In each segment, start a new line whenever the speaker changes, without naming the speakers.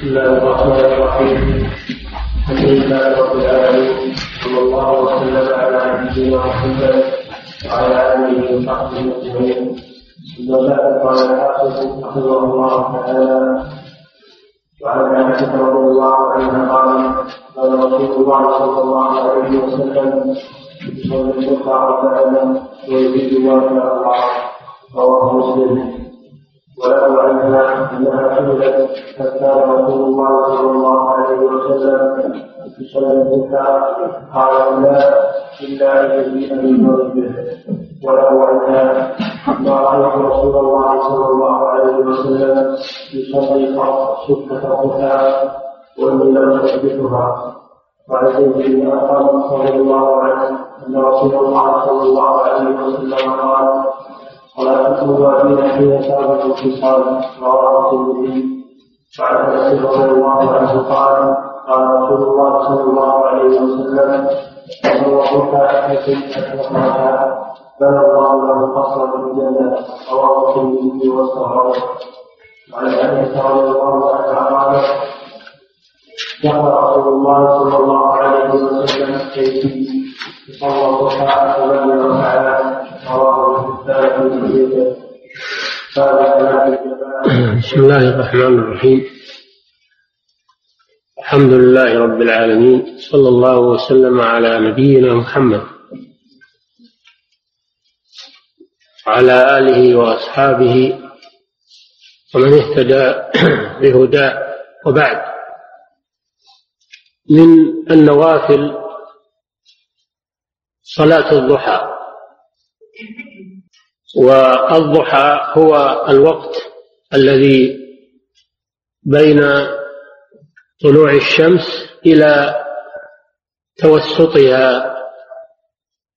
بسم الله الرحمن الرحيم الحمد لله رب العالمين صلى الله وسلم على نبينا محمد وعلى اله وصحبه اجمعين ثم بعد قال الحافظ رحمه الله تعالى وعن عائشه رضي الله عنه قال قال رسول الله صلى الله عليه وسلم يصلي الشفاعه تعالى ويزيد ما شاء الله رواه مسلم وله عنها انها حملت حتى رسول الله صلى الله عليه وسلم يسلم بها قال لا الا ان يجيئني به وله انها ما رايت رسول الله صلى الله عليه وسلم يصلي سكه القتال واني لم احدثها وعن زيد بن ارقم رضي الله عنه ان رسول الله صلى الله عليه وسلم قال ولا تكتبوا في نحية أو في قال رواه الترمذي وعن أنس رضي الله عنه قال قال رسول الله صلى الله عليه وسلم الله كأحد أشركها بنى الله له قصرا من الجنة رواه الترمذي والصحابة وعن أنس رضي الله عنه قال دخل رسول الله صلى الله عليه وسلم بيتي فصلى الضحى فبنى ركعتان بسم الله الرحمن الرحيم الحمد لله رب العالمين صلى الله وسلم على نبينا محمد وعلى اله واصحابه ومن اهتدى بهداه وبعد من النوافل صلاه الضحى والضحى هو الوقت الذي بين طلوع الشمس إلى توسطها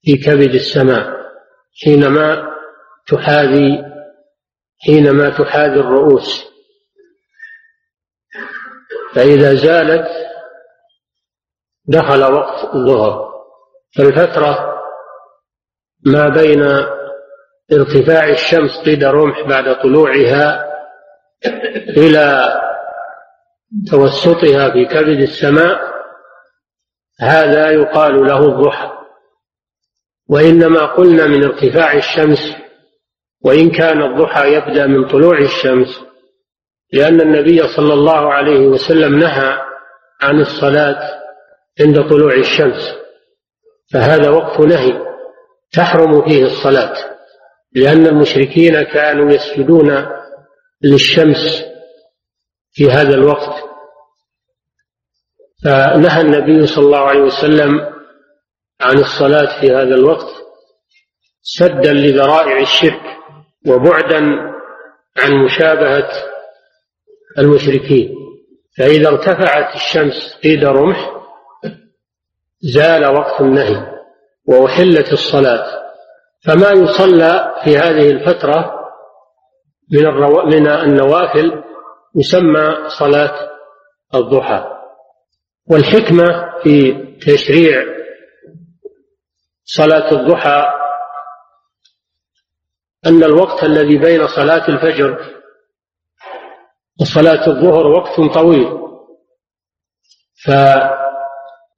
في كبد السماء حينما تحاذي حينما تحاذي الرؤوس فإذا زالت دخل وقت الظهر فالفترة ما بين ارتفاع الشمس قيد رمح بعد طلوعها إلى توسطها في كبد السماء هذا يقال له الضحى وإنما قلنا من ارتفاع الشمس وإن كان الضحى يبدأ من طلوع الشمس لأن النبي صلى الله عليه وسلم نهى عن الصلاة عند طلوع الشمس فهذا وقت نهي تحرم فيه الصلاة لأن المشركين كانوا يسجدون للشمس في هذا الوقت فنهى النبي صلى الله عليه وسلم عن الصلاة في هذا الوقت سدا لذرائع الشرك وبعدا عن مشابهة المشركين فإذا ارتفعت الشمس قيد رمح زال وقت النهي وأحلت الصلاة فما يصلى في هذه الفترة من الرو... من النوافل يسمى صلاة الضحى والحكمة في تشريع صلاة الضحى أن الوقت الذي بين صلاة الفجر وصلاة الظهر وقت طويل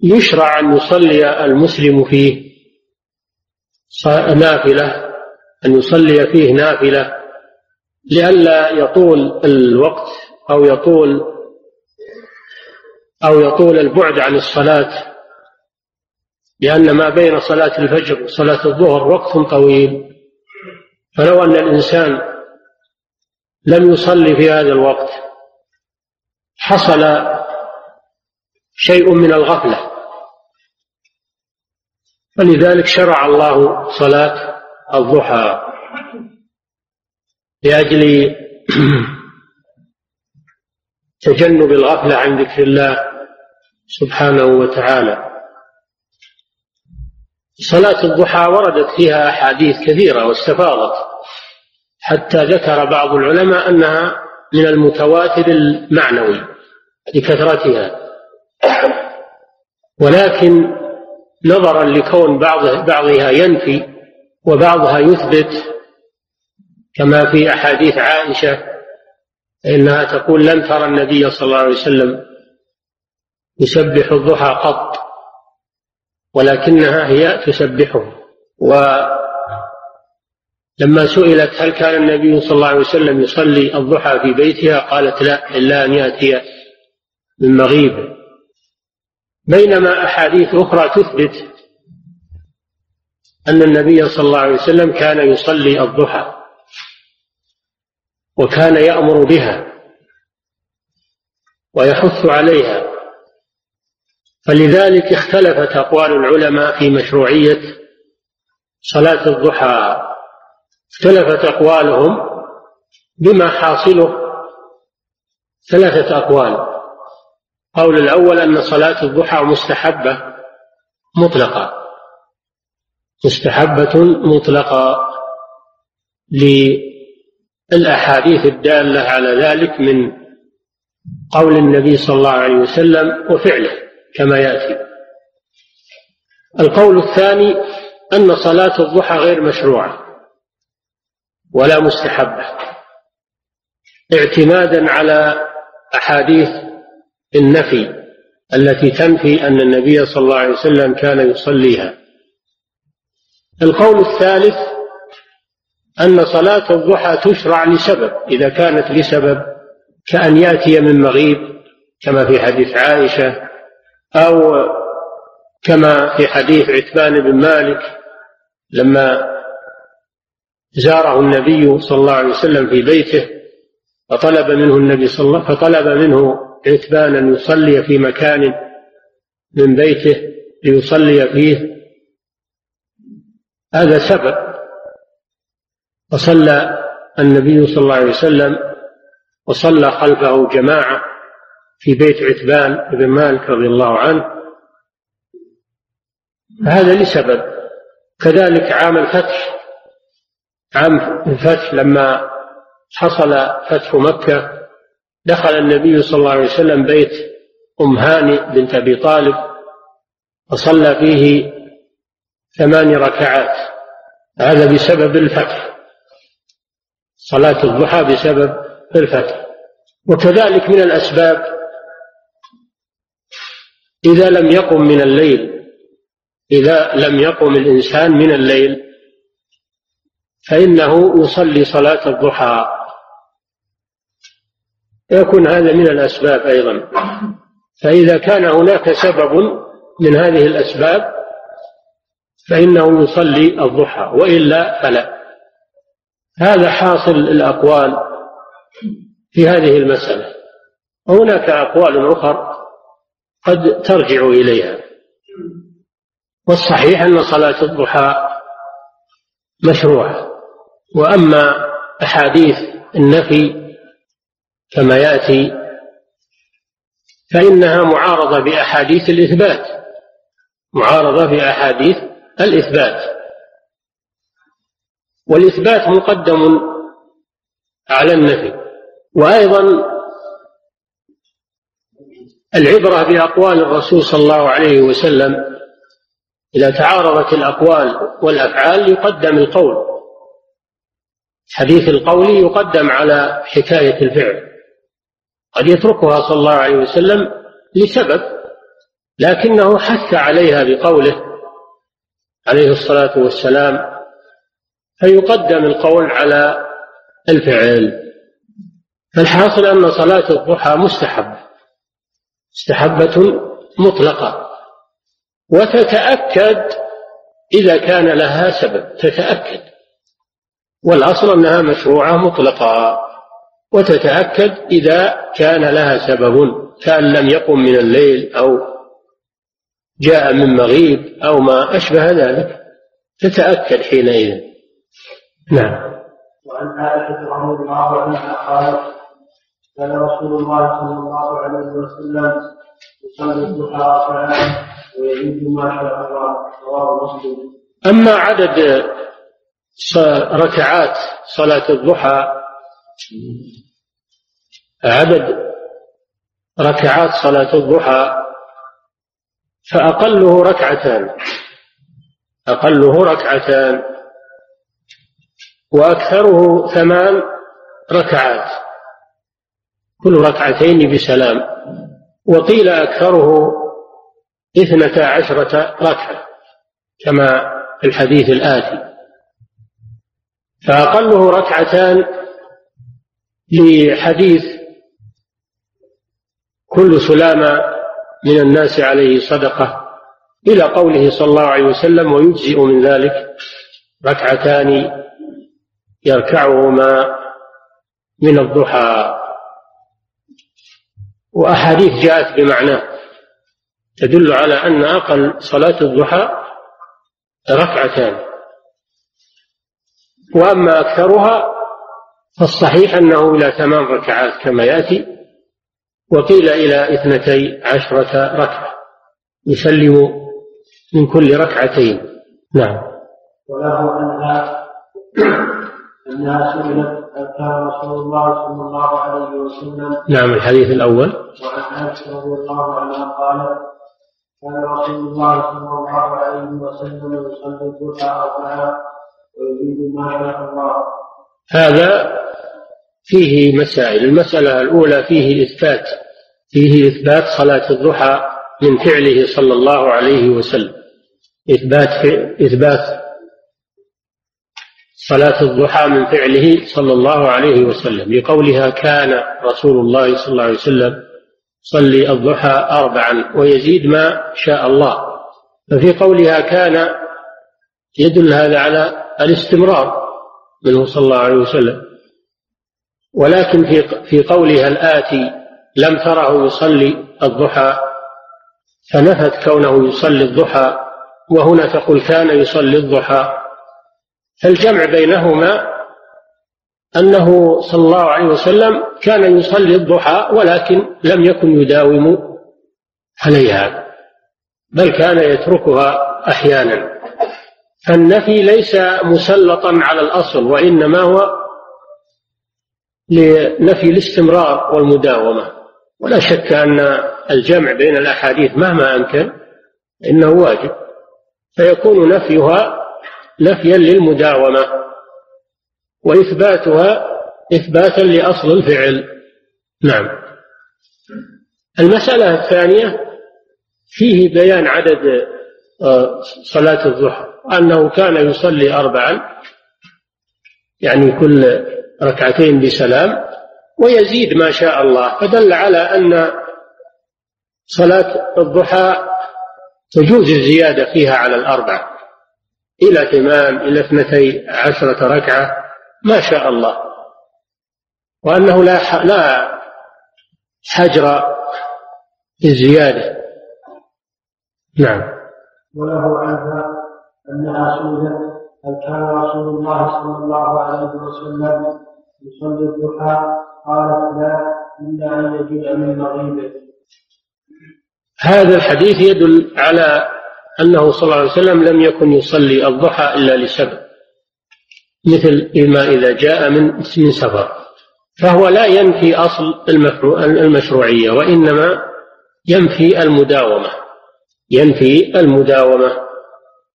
فيشرع أن يصلي المسلم فيه نافلة أن يصلي فيه نافلة لئلا يطول الوقت أو يطول أو يطول البعد عن الصلاة لأن ما بين صلاة الفجر وصلاة الظهر وقت طويل فلو أن الإنسان لم يصلي في هذا الوقت حصل شيء من الغفلة ولذلك شرع الله صلاة الضحى لأجل تجنب الغفلة عن ذكر الله سبحانه وتعالى صلاة الضحى وردت فيها أحاديث كثيرة واستفاضت حتى ذكر بعض العلماء أنها من المتواتر المعنوي لكثرتها ولكن نظرا لكون بعض بعضها ينفي وبعضها يثبت كما في أحاديث عائشة انها تقول لم ترى النبي صلى الله عليه وسلم يسبح الضحى قط ولكنها هي تسبحه ولما سئلت هل كان النبي صلى الله عليه وسلم يصلي الضحى في بيتها قالت لا إلا أن يأتي من مغيب بينما أحاديث أخرى تثبت أن النبي صلى الله عليه وسلم كان يصلي الضحى وكان يأمر بها ويحث عليها فلذلك اختلفت أقوال العلماء في مشروعية صلاة الضحى اختلفت أقوالهم بما حاصله ثلاثة أقوال القول الأول أن صلاة الضحى مستحبة مطلقة مستحبة مطلقة للأحاديث الدالة على ذلك من قول النبي صلى الله عليه وسلم وفعله كما يأتي القول الثاني أن صلاة الضحى غير مشروعة ولا مستحبة اعتمادا على أحاديث النفي التي تنفي أن النبي صلى الله عليه وسلم كان يصليها القول الثالث أن صلاة الضحى تشرع لسبب إذا كانت لسبب كأن يأتي من مغيب كما في حديث عائشة أو كما في حديث عتبان بن مالك لما زاره النبي صلى الله عليه وسلم في بيته فطلب منه النبي صلى الله فطلب منه عتبان أن يصلي في مكان من بيته ليصلي فيه هذا سبب وصلى النبي صلى الله عليه وسلم وصلى خلفه جماعة في بيت عتبان بن مالك رضي الله عنه هذا لسبب كذلك عام الفتح عام الفتح لما حصل فتح مكة دخل النبي صلى الله عليه وسلم بيت أم هاني بنت أبي طالب وصلى فيه ثمان ركعات هذا بسبب الفتح صلاة الضحى بسبب الفتح وكذلك من الأسباب إذا لم يقم من الليل إذا لم يقم الإنسان من الليل فإنه يصلي صلاة الضحى يكون هذا من الأسباب أيضا فإذا كان هناك سبب من هذه الأسباب فإنه يصلي الضحى وإلا فلا هذا حاصل الأقوال في هذه المسألة وهناك أقوال أخرى قد ترجع إليها والصحيح أن صلاة الضحى مشروعة وأما أحاديث النفي كما ياتي فانها معارضه باحاديث الاثبات معارضه باحاديث الاثبات والاثبات مقدم على النفي وايضا العبره باقوال الرسول صلى الله عليه وسلم اذا تعارضت الاقوال والافعال يقدم القول حديث القول يقدم على حكايه الفعل قد يتركها صلى الله عليه وسلم لسبب لكنه حث عليها بقوله عليه الصلاة والسلام فيقدم القول على الفعل فالحاصل أن صلاة الضحى مستحبة مستحبة مطلقة وتتأكد إذا كان لها سبب تتأكد والأصل أنها مشروعة مطلقة وتتأكد إذا كان لها سبب كأن لم يقم من الليل أو جاء من مغيب أو ما أشبه ذلك تتأكد حينئذ
نعم وعن عائشة رضي الله عنها قالت كان رسول الله صلى الله عليه وسلم يصلي الضحى ركعان ويزيد ما شاء الله رواه مسلم أما
عدد ركعات صلاة الضحى عدد ركعات صلاة الضحى فأقله ركعتان أقله ركعتان وأكثره ثمان ركعات كل ركعتين بسلام وقيل أكثره اثنتا عشرة ركعة كما في الحديث الآتي فأقله ركعتان لحديث كل سلامة من الناس عليه صدقة إلى قوله صلى الله عليه وسلم ويجزئ من ذلك ركعتان يركعهما من الضحى وأحاديث جاءت بمعناه تدل على أن أقل صلاة الضحى ركعتان وأما أكثرها فالصحيح أنه إلى ثمان ركعات كما يأتي وقيل إلى اثنتي عشرة ركعة يسلم من كل ركعتين
نعم وله أنها أنها سئلت أذكار رسول الله صلى الله عليه وسلم
نعم الحديث الأول
وعن عائشة رضي الله عنها قالت كان رسول الله صلى الله عليه وسلم يصلي الضحى ركعة ويريد ما شاء الله
هذا فيه مسائل المسألة الأولى فيه إثبات فيه إثبات صلاة الضحى من فعله صلى الله عليه وسلم إثبات إثبات صلاة الضحى من فعله صلى الله عليه وسلم لقولها كان رسول الله صلى الله عليه وسلم صلي الضحى أربعا ويزيد ما شاء الله ففي قولها كان يدل هذا على الاستمرار منه صلى الله عليه وسلم ولكن في في قولها الآتي لم تره يصلي الضحى فنفت كونه يصلي الضحى وهنا تقول كان يصلي الضحى فالجمع بينهما أنه صلى الله عليه وسلم كان يصلي الضحى ولكن لم يكن يداوم عليها بل كان يتركها أحيانا فالنفي ليس مسلطا على الأصل وإنما هو لنفي الاستمرار والمداومة ولا شك أن الجمع بين الأحاديث مهما أمكن إنه واجب فيكون نفيها نفيا للمداومة وإثباتها إثباتا لأصل الفعل نعم المسألة الثانية فيه بيان عدد آه، صلاة الظهر أنه كان يصلي أربعا يعني كل ركعتين بسلام ويزيد ما شاء الله فدل على أن صلاة الضحى تجوز الزيادة فيها على الأربع إلى ثمان إلى اثنتي عشرة ركعة ما شاء الله وأنه لا لا حجر في الزيادة
نعم وله عنها أنها سئلت هل كان رسول الله صلى الله عليه وسلم يصلي الضحى قالت لا إلا أن يجد من مغيبه
هذا الحديث يدل على أنه صلى الله عليه وسلم لم يكن يصلي الضحى إلا لسبب مثل ما إذا جاء من من سفر فهو لا ينفي أصل المشروعية وإنما ينفي المداومة ينفي المداومة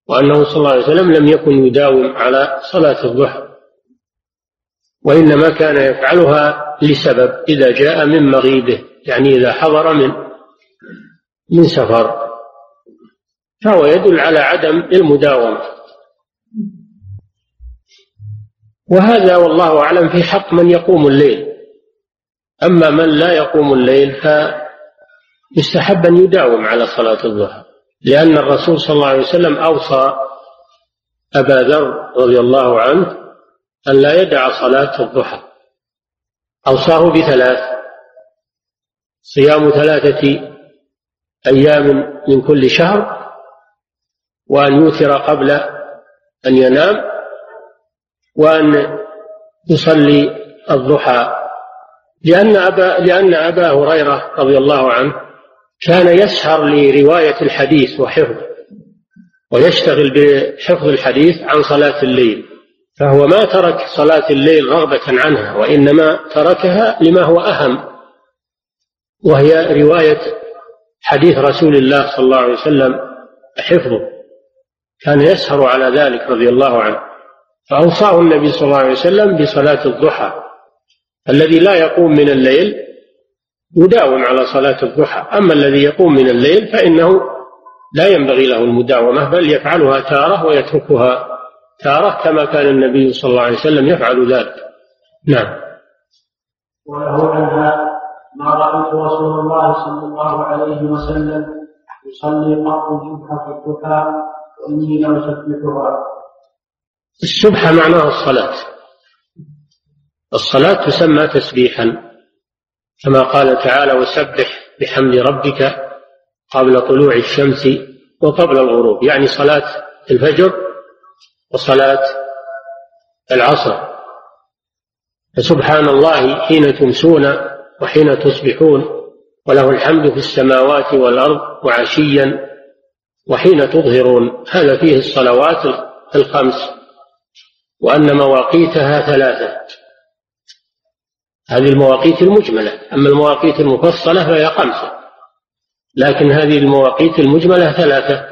وأنه صلى الله عليه وسلم لم يكن يداوم على صلاة الضحى وإنما كان يفعلها لسبب إذا جاء من مغيبه يعني إذا حضر من من سفر فهو يدل على عدم المداومة وهذا والله أعلم في حق من يقوم الليل أما من لا يقوم الليل فيستحب أن يداوم على صلاة الظهر لأن الرسول صلى الله عليه وسلم أوصى أبا ذر رضي الله عنه أن لا يدع صلاة الضحى أوصاه بثلاث صيام ثلاثة أيام من كل شهر وأن يوتر قبل أن ينام وأن يصلي الضحى لأن أبا لأن أبا هريرة رضي الله عنه كان يسهر لرواية الحديث وحفظه ويشتغل بحفظ الحديث عن صلاة الليل فهو ما ترك صلاة الليل رغبة عنها وإنما تركها لما هو أهم وهي رواية حديث رسول الله صلى الله عليه وسلم حفظه كان يسهر على ذلك رضي الله عنه فأوصاه النبي صلى الله عليه وسلم بصلاة الضحى الذي لا يقوم من الليل يداوم على صلاة الضحى أما الذي يقوم من الليل فإنه لا ينبغي له المداومة بل يفعلها تارة ويتركها تارة كما كان النبي صلى الله عليه وسلم يفعل ذلك
نعم وله عنها ما رأيت رسول الله صلى الله عليه وسلم يصلي قط سبحة الضحى وإني لأسبحها
السبحة معناها الصلاة الصلاة تسمى تسبيحا كما قال تعالى وسبح بحمد ربك قبل طلوع الشمس وقبل الغروب يعني صلاة الفجر وصلاة العصر فسبحان الله حين تمسون وحين تصبحون وله الحمد في السماوات والأرض وعشيا وحين تظهرون هذا فيه الصلوات الخمس وأن مواقيتها ثلاثة هذه المواقيت المجملة أما المواقيت المفصلة فهي خمسة لكن هذه المواقيت المجملة ثلاثة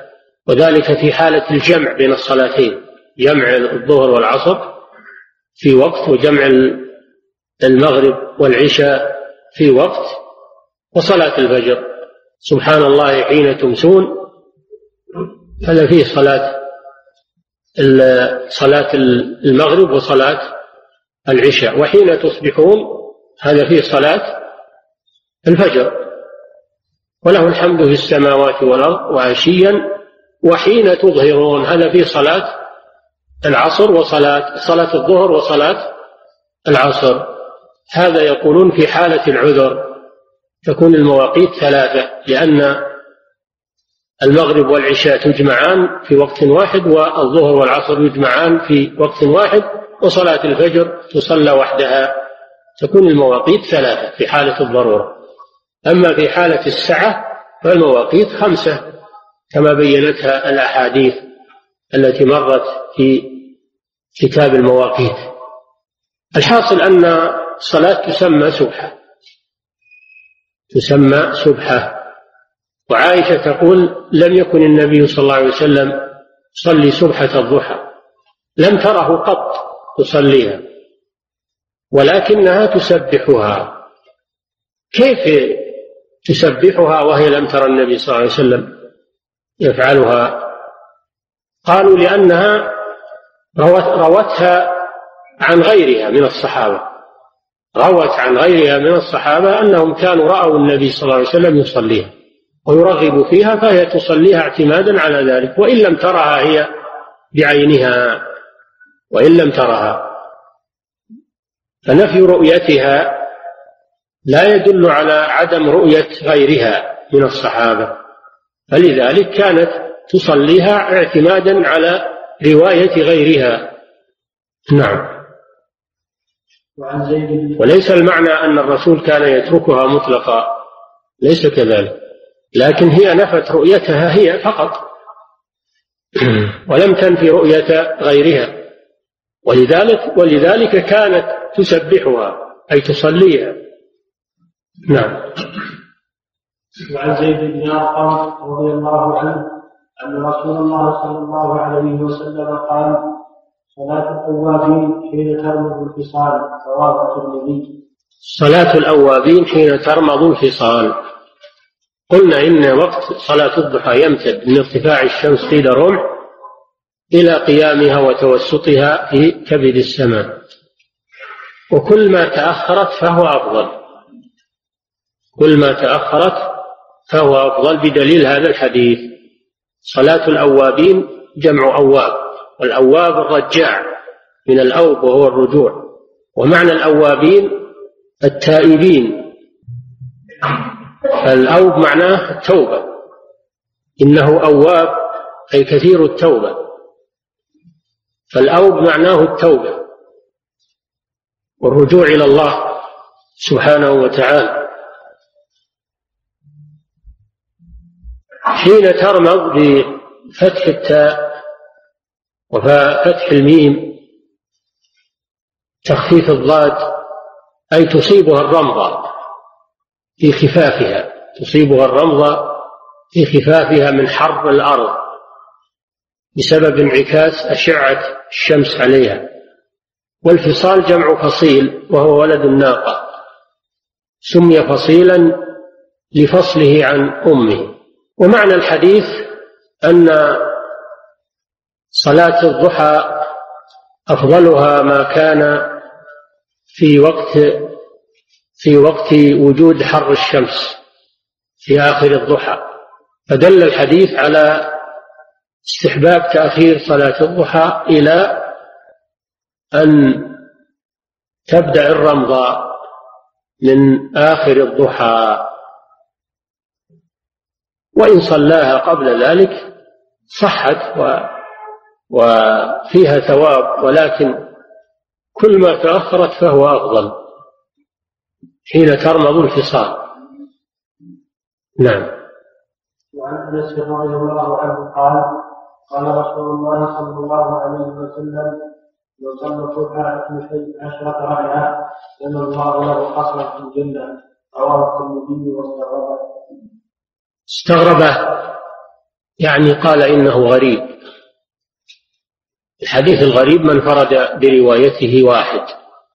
وذلك في حالة الجمع بين الصلاتين جمع الظهر والعصر في وقت وجمع المغرب والعشاء في وقت وصلاة الفجر سبحان الله حين تمسون هذا فيه صلاة صلاة المغرب وصلاة العشاء وحين تصبحون هذا فيه صلاة الفجر وله الحمد في السماوات والأرض وعشيا وحين تظهرون هذا فيه صلاة العصر وصلاة صلاة الظهر وصلاة العصر هذا يقولون في حالة العذر تكون المواقيت ثلاثة لأن المغرب والعشاء تجمعان في وقت واحد والظهر والعصر يجمعان في وقت واحد وصلاة الفجر تصلى وحدها تكون المواقيت ثلاثة في حالة الضرورة أما في حالة السعة فالمواقيت خمسة كما بينتها الأحاديث التي مرت في كتاب المواقيت الحاصل أن الصلاة تسمى سبحة تسمى سبحة وعائشة تقول لم يكن النبي صلى الله عليه وسلم يصلي سبحة الضحى لم تره قط تصليها ولكنها تسبحها كيف تسبحها وهي لم ترى النبي صلى الله عليه وسلم يفعلها قالوا لأنها روت روتها عن غيرها من الصحابة روت عن غيرها من الصحابة أنهم كانوا رأوا النبي صلى الله عليه وسلم يصليها ويرغب فيها فهي تصليها اعتمادا على ذلك وإن لم ترها هي بعينها وإن لم ترها فنفي رؤيتها لا يدل على عدم رؤية غيرها من الصحابة فلذلك كانت تصليها اعتمادا على رواية غيرها
نعم
وليس المعنى أن الرسول كان يتركها مطلقا ليس كذلك لكن هي نفت رؤيتها هي فقط ولم تنفي رؤية غيرها ولذلك ولذلك كانت تسبحها أي تصليها
نعم وعن زيد بن أرقم رضي الله عنه أن رسول الله صلى الله عليه وسلم قال صلاة الأوابين حين ترمض الفصال رواه الترمذي صلاة الأوابين حين ترمض الفصال
قلنا إن وقت صلاة الضحى يمتد من ارتفاع الشمس قيل رمح إلى قيامها وتوسطها في كبد السماء وكل ما تأخرت فهو أفضل كل ما تأخرت فهو أفضل بدليل هذا الحديث صلاة الأوابين جمع أواب والأواب الرجاع من الأوب وهو الرجوع ومعنى الأوابين التائبين الأوب معناه التوبة إنه أواب أي كثير التوبة فالأوب معناه التوبة والرجوع إلى الله سبحانه وتعالى حين ترمض بفتح التاء وفتح الميم تخفيف الضاد أي تصيبها الرمضة في خفافها تصيبها الرمضة في خفافها من حرب الأرض بسبب انعكاس أشعة الشمس عليها والفصال جمع فصيل وهو ولد الناقة سمي فصيلا لفصله عن أمه ومعنى الحديث أن صلاة الضحى أفضلها ما كان في وقت في وقت وجود حر الشمس في آخر الضحى فدل الحديث على استحباب تأخير صلاة الضحى إلى أن تبدأ الرمضاء من آخر الضحى وإن صلاها قبل ذلك صحت و وفيها ثواب ولكن كل ما تأخرت فهو أفضل حين ترمض الفصال
نعم وعن انس رضي الله عنه قال قال رسول الله صلى الله عليه وسلم من صلى الصبح عشرة ركعة لما الله له قصرا في الجنة رواه الترمذي واستغربه
استغربه يعني قال إنه غريب الحديث الغريب من فرد بروايته واحد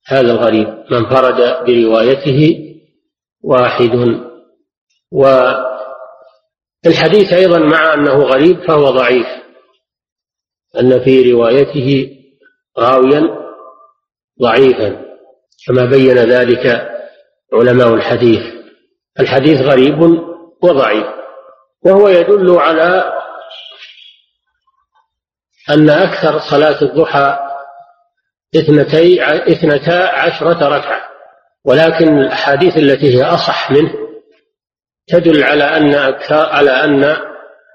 هذا الغريب من فرد بروايته واحد والحديث أيضا مع أنه غريب فهو ضعيف أن في روايته راويا ضعيفا كما بين ذلك علماء الحديث الحديث غريب وضعيف وهو يدل على أن أكثر صلاة الضحى اثنتي اثنتا عشرة ركعة ولكن الأحاديث التي هي أصح منه تدل على أن أكثر على أن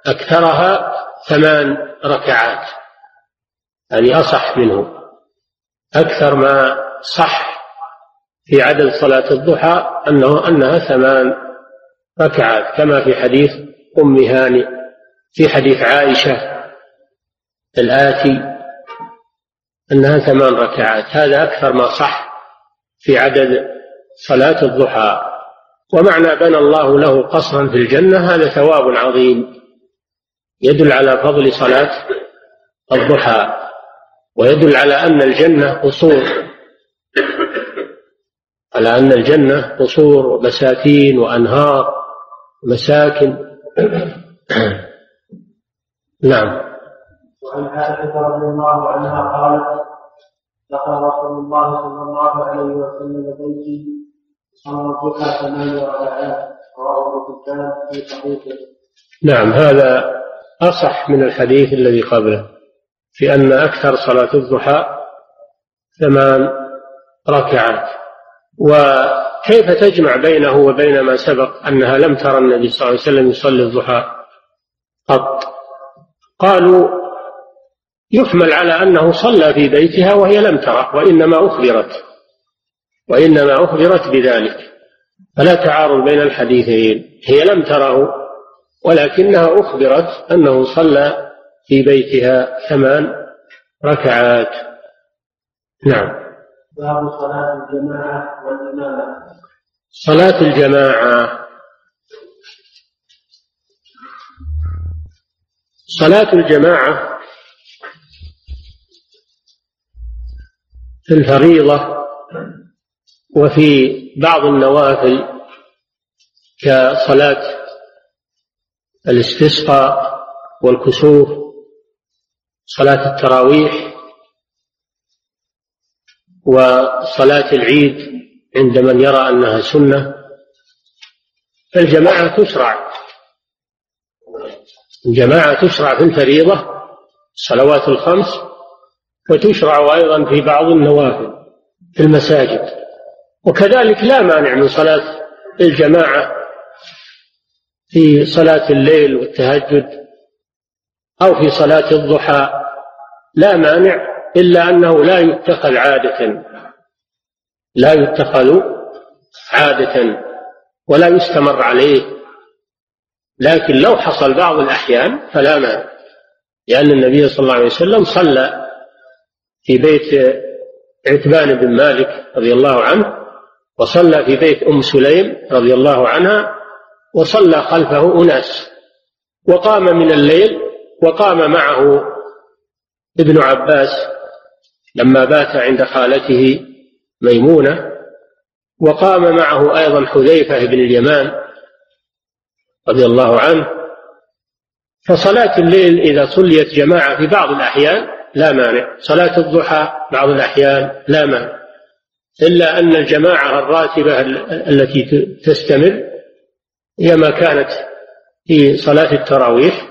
أكثرها ثمان ركعات يعني أصح منه أكثر ما صح في عدد صلاة الضحى أنه أنها ثمان ركعات كما في حديث أم هانئ في حديث عائشة الآتي أنها ثمان ركعات هذا أكثر ما صح في عدد صلاة الضحى ومعنى بنى الله له قصرا في الجنة هذا ثواب عظيم يدل على فضل صلاة الضحى ويدل على أن الجنة قصور على أن الجنة قصور وبساتين وأنهار مساكن
نعم وعن عائشة رضي الله عنها قالت دخل رسول الله صلى الله عليه وسلم بيتي صلى الضحى ثمان ركعات رواه ابن في صحيحه
نعم هذا أصح من الحديث الذي قبله في أن أكثر صلاة الضحى ثمان ركعات وكيف تجمع بينه وبين ما سبق أنها لم ترى النبي صلى الله عليه وسلم يصلي الضحى قط قالوا يحمل على أنه صلى في بيتها وهي لم تره وإنما أخبرت وإنما أخبرت بذلك فلا تعارض بين الحديثين هي لم تره ولكنها أخبرت أنه صلى في بيتها ثمان ركعات
نعم باب صلاة الجماعة والإمامة صلاة الجماعة
صلاة الجماعة في الفريضة وفي بعض النوافل كصلاة الاستسقاء والكسوف صلاة التراويح وصلاة العيد عند من يرى أنها سنة الجماعة تشرع الجماعة تشرع في الفريضة الصلوات الخمس وتشرع أيضا في بعض النوافل في المساجد وكذلك لا مانع من صلاة الجماعة في صلاة الليل والتهجد أو في صلاة الضحى لا مانع إلا أنه لا يتخذ عادة لا يتخذ عادة ولا يستمر عليه لكن لو حصل بعض الأحيان فلا مانع لأن النبي صلى الله عليه وسلم صلى في بيت عتبان بن مالك رضي الله عنه وصلى في بيت أم سليم رضي الله عنها وصلى خلفه أناس وقام من الليل وقام معه ابن عباس لما بات عند خالته ميمونة وقام معه أيضا حذيفة بن اليمان رضي الله عنه فصلاة الليل إذا صليت جماعة في بعض الأحيان لا مانع صلاة الضحى بعض الأحيان لا مانع إلا أن الجماعة الراتبة التي تستمر هي ما كانت في صلاة التراويح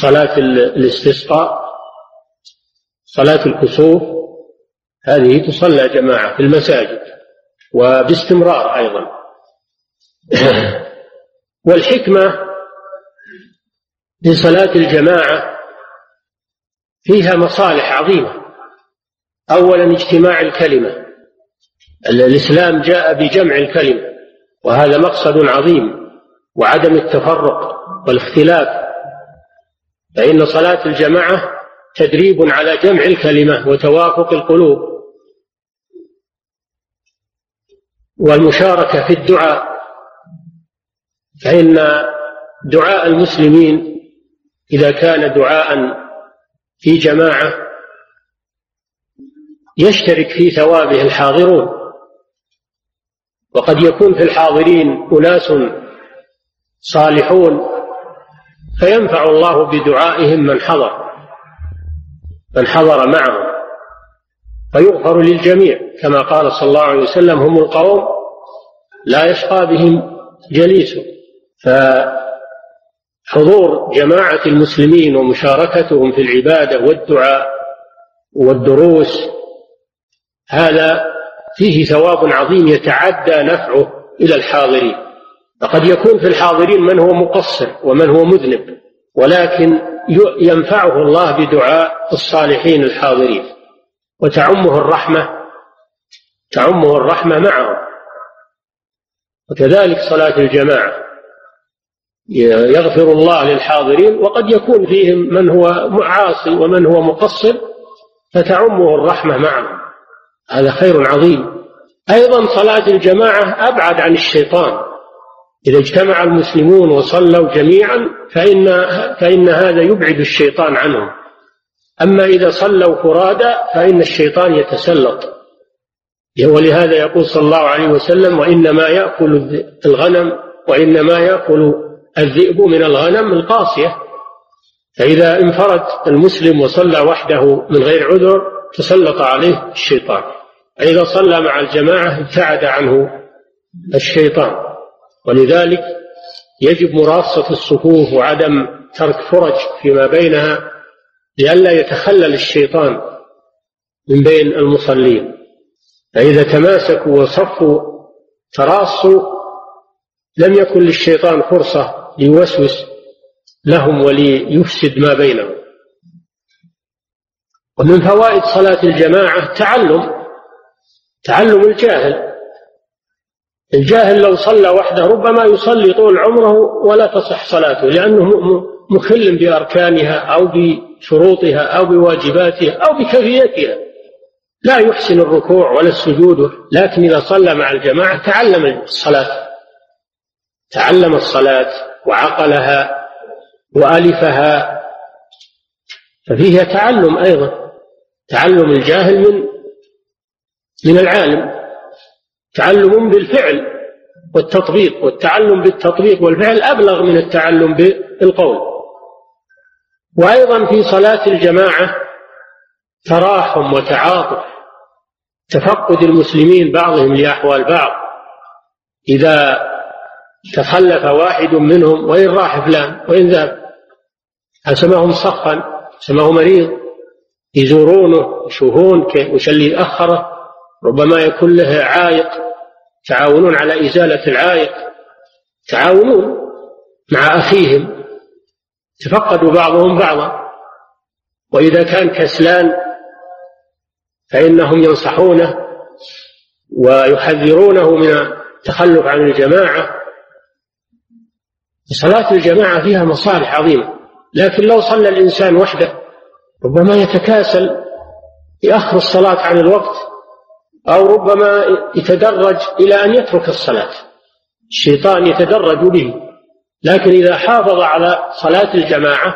صلاة الاستسقاء صلاة الكسوف هذه تصلى جماعة في المساجد وباستمرار أيضا والحكمة في صلاة الجماعة فيها مصالح عظيمة أولا اجتماع الكلمة الإسلام جاء بجمع الكلمة وهذا مقصد عظيم وعدم التفرق والاختلاف فإن صلاة الجماعة تدريب على جمع الكلمة وتوافق القلوب والمشاركة في الدعاء فإن دعاء المسلمين إذا كان دعاء في جماعة يشترك في ثوابه الحاضرون وقد يكون في الحاضرين أناس صالحون فينفع الله بدعائهم من حضر من حضر معهم فيغفر للجميع كما قال صلى الله عليه وسلم هم القوم لا يشقى بهم جليس فحضور جماعة المسلمين ومشاركتهم في العبادة والدعاء والدروس هذا فيه ثواب عظيم يتعدى نفعه إلى الحاضرين فقد يكون في الحاضرين من هو مقصر ومن هو مذنب ولكن ينفعه الله بدعاء الصالحين الحاضرين وتعمه الرحمة تعمه الرحمة معهم وكذلك صلاة الجماعة يغفر الله للحاضرين وقد يكون فيهم من هو عاصي ومن هو مقصر فتعمه الرحمة معهم هذا خير عظيم أيضا صلاة الجماعة أبعد عن الشيطان إذا اجتمع المسلمون وصلوا جميعا فإن, فإن هذا يبعد الشيطان عنهم أما إذا صلوا فرادى فإن الشيطان يتسلط ولهذا يقول صلى الله عليه وسلم وإنما يأكل الغنم وإنما يأكل الذئب من الغنم القاسية فإذا انفرد المسلم وصلى وحده من غير عذر تسلط عليه الشيطان فإذا صلى مع الجماعة ابتعد عنه الشيطان ولذلك يجب مراصة الصفوف وعدم ترك فرج فيما بينها لئلا يتخلل الشيطان من بين المصلين فإذا تماسكوا وصفوا تراصوا لم يكن للشيطان فرصة ليوسوس لهم وليفسد ما بينهم ومن فوائد صلاة الجماعة تعلم تعلم الجاهل الجاهل لو صلى وحده ربما يصلي طول عمره ولا تصح صلاته لأنه مخل بأركانها أو بشروطها أو بواجباتها أو بكيفيتها لا يحسن الركوع ولا السجود لكن إذا صلى مع الجماعة تعلم الصلاة تعلم الصلاة وعقلها وألفها ففيها تعلم أيضا تعلم الجاهل من من العالم تعلم بالفعل والتطبيق والتعلم بالتطبيق والفعل أبلغ من التعلم بالقول وأيضا في صلاة الجماعة تراحم وتعاطف تفقد المسلمين بعضهم لأحوال بعض إذا تخلف واحد منهم وإن راح فلان وإن ذهب سماهم صفا سماه مريض يزورونه يشوفون كيف وش اللي أخره ربما يكون له عائق تعاونون على إزالة العائق تعاونون مع أخيهم تفقدوا بعضهم بعضا وإذا كان كسلان فإنهم ينصحونه ويحذرونه من التخلف عن الجماعة صلاة الجماعة فيها مصالح عظيمة لكن لو صلى الإنسان وحده ربما يتكاسل يأخر الصلاة عن الوقت أو ربما يتدرج إلى أن يترك الصلاة الشيطان يتدرج به لكن إذا حافظ على صلاة الجماعة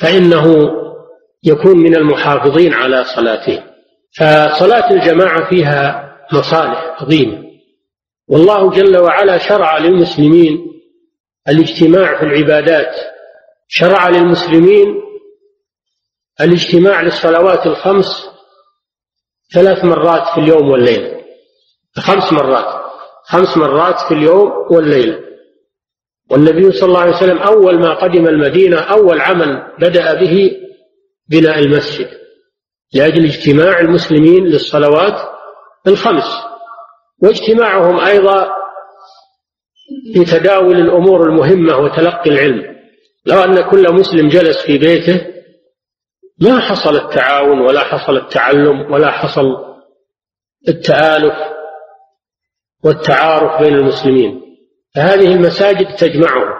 فإنه يكون من المحافظين على صلاته فصلاة الجماعة فيها مصالح عظيمة والله جل وعلا شرع للمسلمين الاجتماع في العبادات شرع للمسلمين الاجتماع للصلوات الخمس ثلاث مرات في اليوم والليلة خمس مرات خمس مرات في اليوم والليلة والنبي صلى الله عليه وسلم أول ما قدم المدينة أول عمل بدأ به بناء المسجد لأجل اجتماع المسلمين للصلوات الخمس واجتماعهم أيضا لتداول الأمور المهمة وتلقي العلم لو أن كل مسلم جلس في بيته ما حصل التعاون ولا حصل التعلم ولا حصل التآلف والتعارف بين المسلمين فهذه المساجد تجمعهم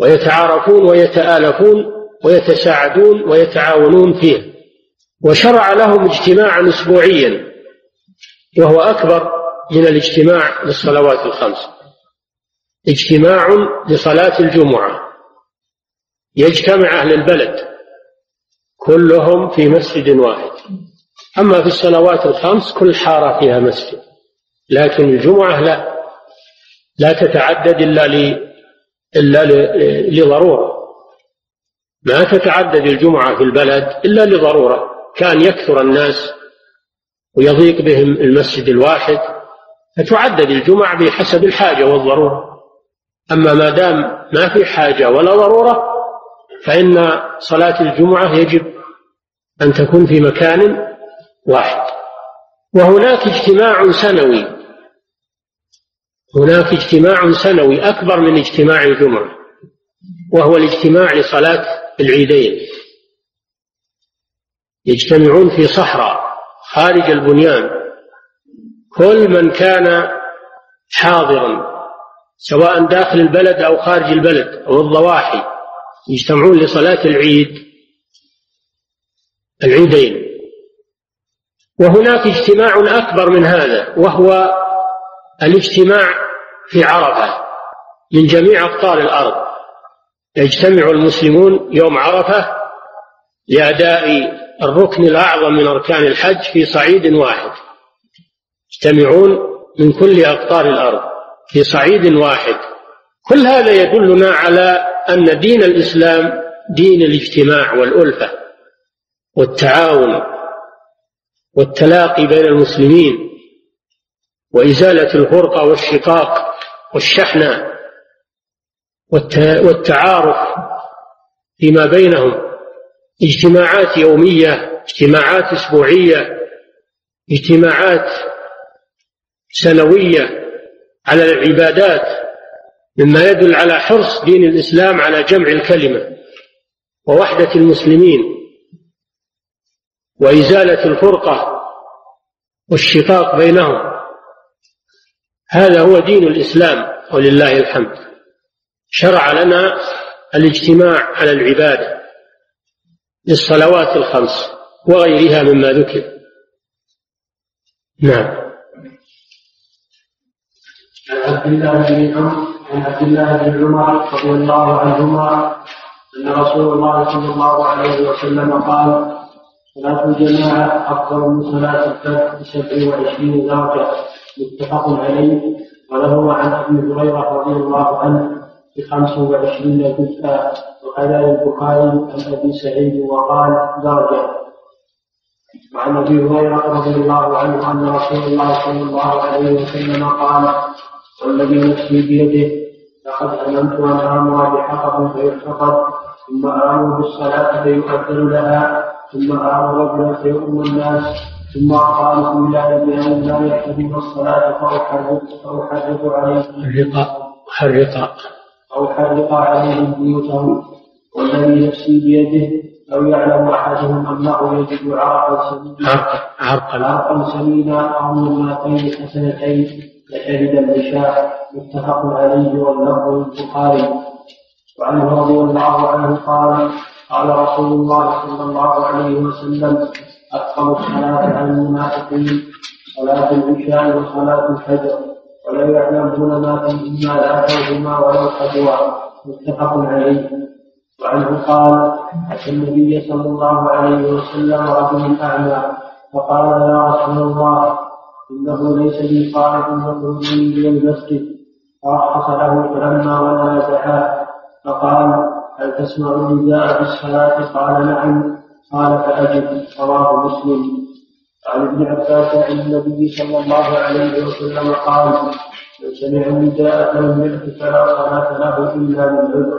ويتعارفون ويتآلفون ويتساعدون ويتعاونون فيها وشرع لهم اجتماعا اسبوعيا وهو اكبر من الاجتماع للصلوات الخمس اجتماع لصلاه الجمعه يجتمع اهل البلد كلهم في مسجد واحد أما في السنوات الخمس كل حارة فيها مسجد لكن الجمعة لا لا تتعدد إلا ل إلا لضرورة ما تتعدد الجمعة في البلد إلا لضرورة كان يكثر الناس ويضيق بهم المسجد الواحد فتعدد الجمعة بحسب الحاجة والضرورة أما ما دام ما في حاجة ولا ضرورة فإن صلاة الجمعة يجب أن تكون في مكان واحد وهناك اجتماع سنوي هناك اجتماع سنوي أكبر من اجتماع الجمعة وهو الاجتماع لصلاة العيدين يجتمعون في صحراء خارج البنيان كل من كان حاضرا سواء داخل البلد أو خارج البلد أو الضواحي يجتمعون لصلاة العيد العيدين وهناك اجتماع أكبر من هذا وهو الاجتماع في عرفة من جميع أقطار الأرض يجتمع المسلمون يوم عرفة لأداء الركن الأعظم من أركان الحج في صعيد واحد يجتمعون من كل أقطار الأرض في صعيد واحد كل هذا يدلنا على أن دين الإسلام دين الاجتماع والألفة والتعاون والتلاقي بين المسلمين وإزالة الفرقة والشقاق والشحنة والتعارف فيما بينهم اجتماعات يومية اجتماعات أسبوعية اجتماعات سنوية على العبادات مما يدل على حرص دين الإسلام على جمع الكلمة ووحدة المسلمين وإزالة الفرقة والشقاق بينهم هذا هو دين الإسلام ولله الحمد شرع لنا الاجتماع على العبادة للصلوات الخمس وغيرها مما ذكر نعم
عبد الله بن عمرو عن عبد الله بن عمر رضي الله عنهما أن رسول الله صلى الله عليه وسلم قال صلاة الجماعة أفضل من صلاة الفجر بسبع وعشرين درجة متفق عليه وله عن أبي هريرة رضي الله عنه بخمس وعشرين جزءا وقال البخاري عن أبي سعيد وقال درجة وعن أبي هريرة رضي الله عنه أن رسول الله صلى الله عليه وسلم قال والذي نفسي بيده لقد علمت ان امر بحقه فيحتقر ثم امر بالصلاه فيؤذن لها ثم امر رجلا فيؤم الناس ثم قال بسم الله بان لا يحتجب الصلاه فاحرق فاحرق
عليهم
حرق او حرق عليهم بيوتهم والذي نفسي بيده لو يعلم احدهم انه يجد عرقا سمينا عرقا سمينا او مرتين حسنتين لشهد العشاء متفق عليه واللفظ للبخاري وعنه رضي الله عنه قال قال رسول الله صلى الله عليه وسلم أكثر الصلاة عن المنافقين صلاة العشاء وصلاة الفجر ولا يعلمون ما فيهما لا فيهما ولا خجوا متفق عليه وعنه قال أتى النبي صلى الله عليه وسلم رجل أعمى فقال يا رسول الله إنه ليس لي صاحب يخرجني إلى المسجد فرخص له فلما ولا دعا فقال هل تسمع النداء في الصلاة؟ قال نعم قال فأجب رواه مسلم عن ابن عباس عن النبي صلى الله عليه وسلم قال من سمع النداء فلم يأت فلا صلاة له إلا من عذر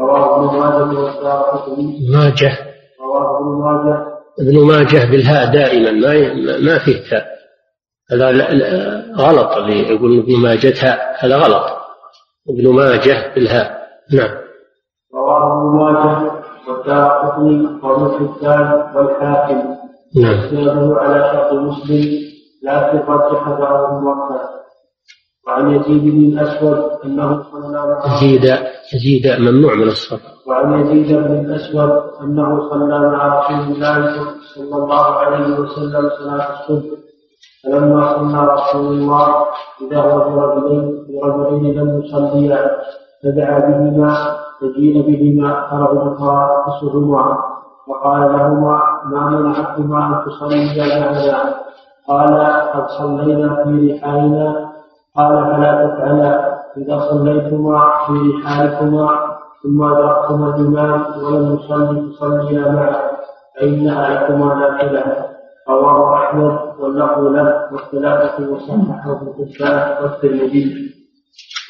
رواه ابن ماجه والدارقطني
ماجه
رواه ابن ماجه
ابن ماجه بالهاء دائما ما ما فيه تاء هذا غلط اللي يقول ابن ماجه هذا غلط ابن ماجه بالهاء نعم رواه
ابن ماجه والدارقطني وابن والحاكم نعم زاده على شرط مسلم لا رجح بعض الموقف وعن يزيد بن الاسود انه صلى معه
يزيد يزيد ممنوع من الصبر
وعن يزيد بن الاسود انه صلى مع رسول الله صلى الله عليه وسلم صلاه الصبح فلما صلى رسول الله إذا هو برجل برجلين لم يصليا فدعا بهما فجيء بهما فرغب فرأسهما وقال لهما ما منعكما أن تصليا معنا قال قد صلينا في رحالنا قال فلا تفعلا إذا صليتما في رحالكما ثم أدركتما الإمام ولم يصلي فصليا معه فانها لكما نافلة رواه أحمد والنقل له والثلاثة وصححه الحسان والترمذي.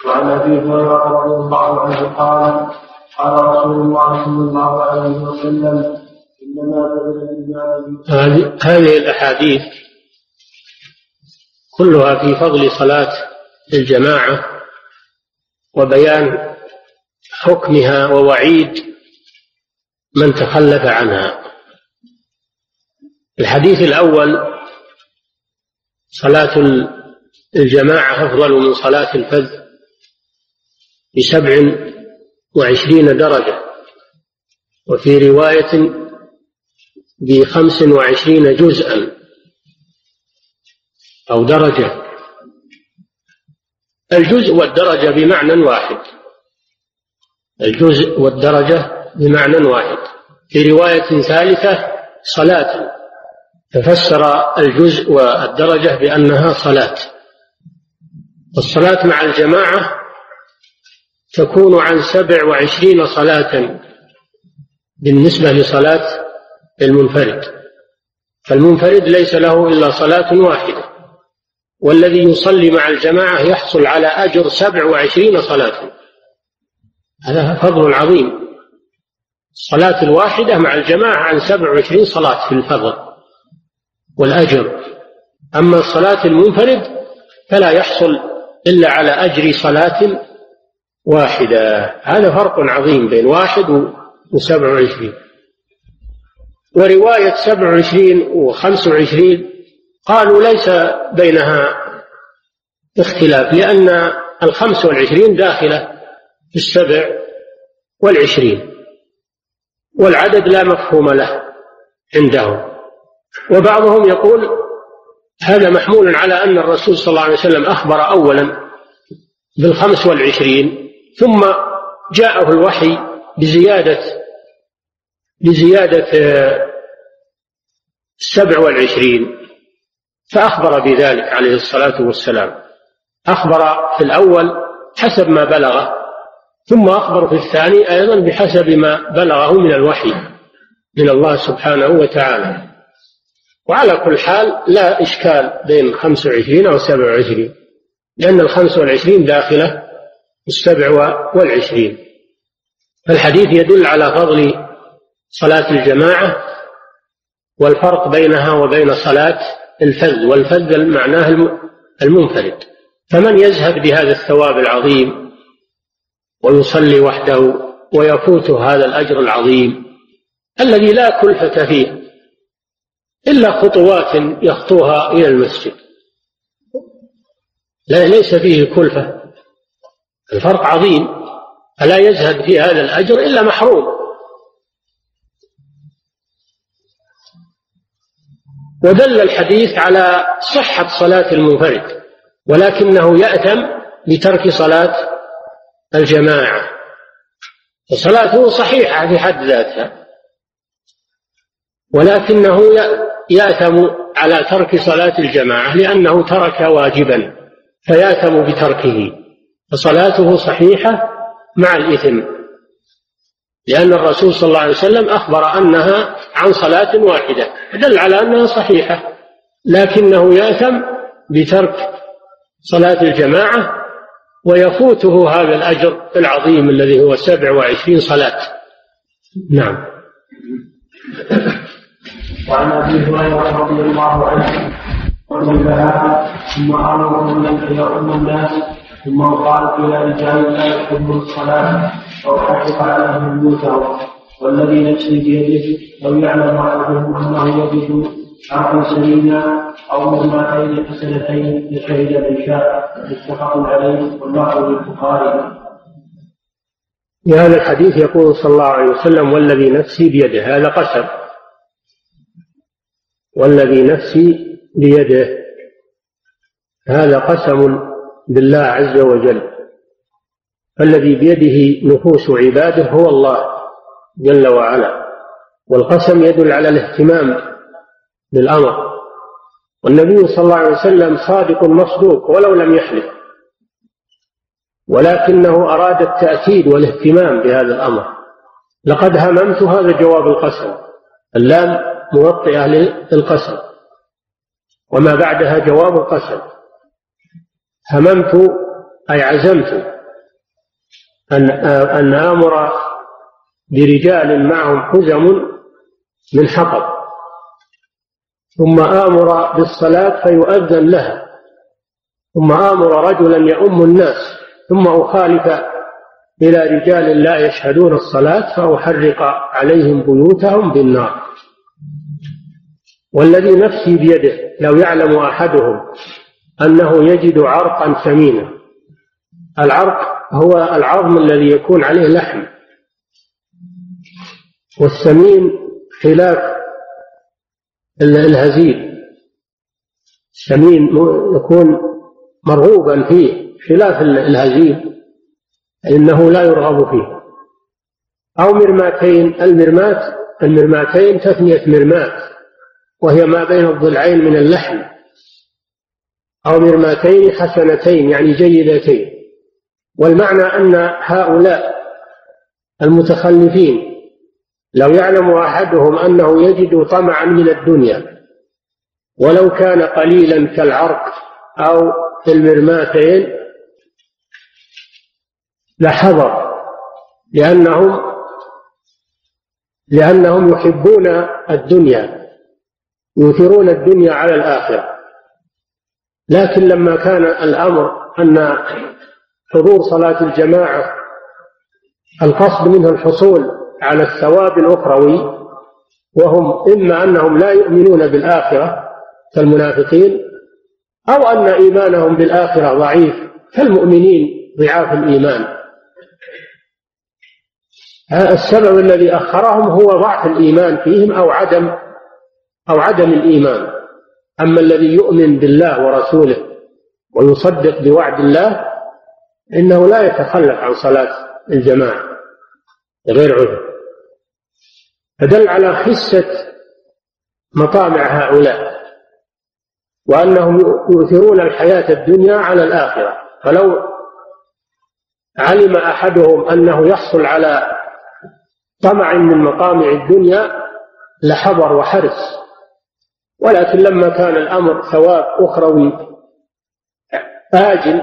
وعن ابي هريره رضي الله عنه قال قال رسول الله صلى الله عليه وسلم انما الايمان
هذه الاحاديث كلها في فضل صلاه الجماعه وبيان حكمها ووعيد من تخلف عنها الحديث الاول صلاة الجماعة أفضل من صلاة الفذ بسبع وعشرين درجة وفي رواية بخمس وعشرين جزءا أو درجة الجزء والدرجة بمعنى واحد الجزء والدرجة بمعنى واحد في رواية ثالثة صلاة ففسر الجزء والدرجة بأنها صلاة والصلاة مع الجماعة تكون عن سبع وعشرين صلاة بالنسبة لصلاة المنفرد فالمنفرد ليس له إلا صلاة واحدة والذي يصلي مع الجماعة يحصل على أجر سبع وعشرين صلاة هذا فضل عظيم الصلاة الواحدة مع الجماعة عن سبع وعشرين صلاة في الفضل والأجر أما الصلاة المنفرد فلا يحصل إلا على أجر صلاة واحدة هذا فرق عظيم بين واحد وسبع وعشرين ورواية سبع وعشرين وخمس وعشرين قالوا ليس بينها اختلاف لأن الخمس والعشرين داخلة في السبع والعشرين والعدد لا مفهوم له عندهم وبعضهم يقول هذا محمول على أن الرسول صلى الله عليه وسلم أخبر أولا بالخمس والعشرين ثم جاءه الوحي بزيادة بزيادة آه، السبع والعشرين فأخبر بذلك عليه الصلاة والسلام أخبر في الأول حسب ما بلغه ثم أخبر في الثاني أيضا بحسب ما بلغه من الوحي من الله سبحانه وتعالى وعلى كل حال لا إشكال بين 25 أو 27 لأن ال 25 داخلة السبع والعشرين فالحديث يدل على فضل صلاة الجماعة والفرق بينها وبين صلاة الفذ والفذ معناه المنفرد فمن يذهب بهذا الثواب العظيم ويصلي وحده ويفوته هذا الأجر العظيم الذي لا كلفة فيه إلا خطوات يخطوها إلى المسجد لا ليس فيه كلفة الفرق عظيم فلا يزهد في هذا الأجر إلا محروم ودل الحديث على صحة صلاة المنفرد ولكنه يأتم بترك صلاة الجماعة فصلاته صحيحة في حد ذاتها ولكنه ياثم على ترك صلاة الجماعة لأنه ترك واجبا فياثم بتركه فصلاته صحيحة مع الإثم لأن الرسول صلى الله عليه وسلم أخبر أنها عن صلاة واحدة دل على أنها صحيحة لكنه ياثم بترك صلاة الجماعة ويفوته هذا الأجر العظيم الذي هو سبع وعشرين صلاة نعم
وعن ابي هريره رضي الله عنه رجل لها ثم امرهم ان ام الناس ثم قال الى رجال لا يحبون الصلاه او حقق عليهم بيوتهم والذي نفسي بيده لو يعلم احدهم انه يجد عقل سليما او مرمتين حسنتين لشهد من شاء متفق عليه والله للبخاري في
هذا الحديث يقول صلى الله عليه وسلم والذي نفسي بيده هذا قسم والذي نفسي بيده هذا قسم بالله عز وجل الذي بيده نفوس عباده هو الله جل وعلا والقسم يدل على الاهتمام بالامر والنبي صلى الله عليه وسلم صادق مصدوق ولو لم يحلف ولكنه اراد التاكيد والاهتمام بهذا الامر لقد هممت هذا جواب القسم اللام موطئة للقسم وما بعدها جواب القسم هممت أي عزمت أن أن آمر برجال معهم حزم من حطب ثم آمر بالصلاة فيؤذن لها ثم آمر رجلا يؤم الناس ثم أخالف إلى رجال لا يشهدون الصلاة فأحرق عليهم بيوتهم بالنار والذي نفسي بيده لو يعلم أحدهم أنه يجد عرقا ثمينا العرق هو العظم الذي يكون عليه لحم والسمين خلاف الهزيل الثمين يكون مرغوبا فيه خلاف الهزيل إنه لا يرغب فيه أو مرماتين المرمات المرماتين تثنية مرمات وهي ما بين الضلعين من اللحم أو مرماتين حسنتين يعني جيدتين والمعنى أن هؤلاء المتخلفين لو يعلم أحدهم أنه يجد طمعا من الدنيا ولو كان قليلا كالعرق أو في المرماتين لحضر لأنهم لأنهم يحبون الدنيا يؤثرون الدنيا على الآخرة لكن لما كان الأمر أن حضور صلاة الجماعة القصد منها الحصول على الثواب الأخروي وهم إما أنهم لا يؤمنون بالآخرة كالمنافقين أو أن إيمانهم بالآخرة ضعيف كالمؤمنين ضعاف الإيمان السبب الذي أخرهم هو ضعف الإيمان فيهم أو عدم أو عدم الإيمان أما الذي يؤمن بالله ورسوله ويصدق بوعد الله إنه لا يتخلف عن صلاة الجماعة غير عذر فدل على خسة مطامع هؤلاء وأنهم يؤثرون الحياة الدنيا على الآخرة فلو علم أحدهم أنه يحصل على طمع من مطامع الدنيا لحضر وحرص ولكن لما كان الأمر ثواب أخروي آجل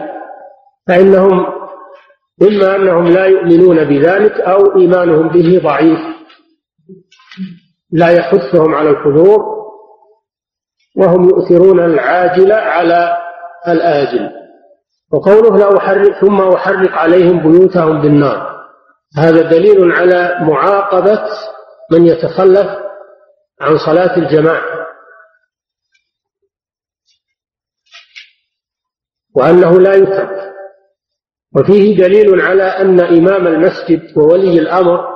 فإنهم إما أنهم لا يؤمنون بذلك أو إيمانهم به ضعيف لا يحثهم على الحضور وهم يؤثرون العاجل على الآجل وقوله لا أحرق ثم أحرق عليهم بيوتهم بالنار هذا دليل على معاقبة من يتخلف عن صلاة الجماعة وأنه لا يترك وفيه دليل على أن إمام المسجد وولي الأمر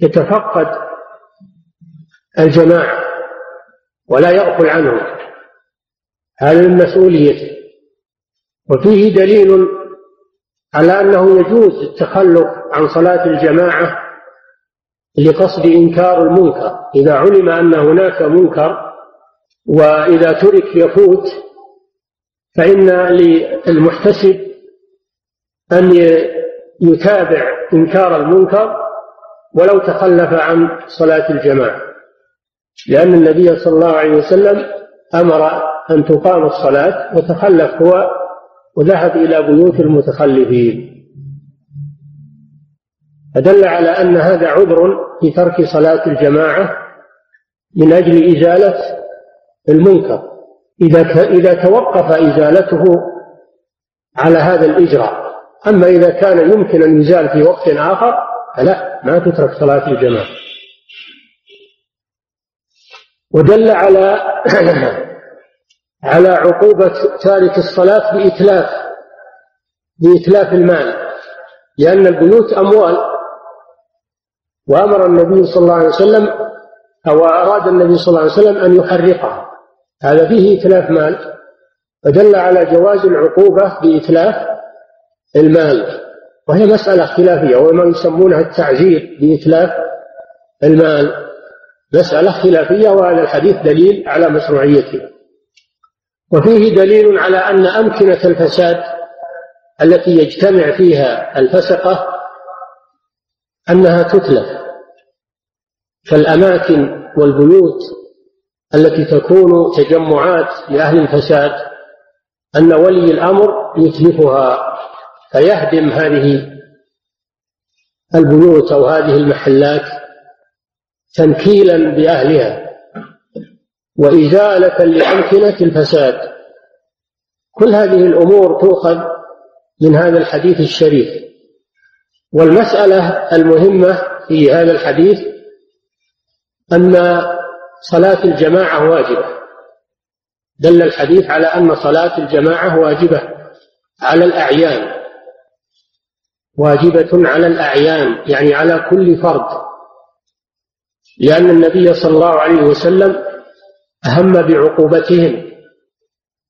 يتفقد الجماعة ولا يغفل عنهم هذا من مسؤوليته وفيه دليل على أنه يجوز التخلف عن صلاة الجماعة لقصد إنكار المنكر إذا علم أن هناك منكر وإذا ترك يفوت فإن للمحتسب أن يتابع إنكار المنكر ولو تخلف عن صلاة الجماعة لأن النبي صلى الله عليه وسلم أمر أن تقام الصلاة وتخلف هو وذهب إلى بيوت المتخلفين فدل على أن هذا عذر في ترك صلاة الجماعة من أجل إزالة المنكر إذا إذا توقف إزالته على هذا الإجراء أما إذا كان يمكن أن يزال في وقت آخر فلا ما تترك صلاة الجماعة ودل على على عقوبة تارك الصلاة بإتلاف بإتلاف المال لأن البيوت أموال وأمر النبي صلى الله عليه وسلم أو أراد النبي صلى الله عليه وسلم أن يحرقها هذا فيه إتلاف مال فدل على جواز العقوبة بإتلاف المال وهي مسألة اختلافية وما يسمونها التعزير بإتلاف المال مسألة خلافية وهذا الحديث دليل على مشروعيته وفيه دليل على أن أمكنة الفساد التي يجتمع فيها الفسقة أنها تتلف فالأماكن والبيوت التي تكون تجمعات لأهل الفساد أن ولي الأمر يتلفها فيهدم هذه البيوت أو هذه المحلات تنكيلا بأهلها وإزالة لأمكنة الفساد كل هذه الأمور تؤخذ من هذا الحديث الشريف والمسألة المهمة في هذا الحديث أن صلاة الجماعة واجبة دل الحديث على أن صلاة الجماعة واجبة على الأعيان واجبة على الأعيان يعني على كل فرد لأن النبي صلى الله عليه وسلم أهم بعقوبتهم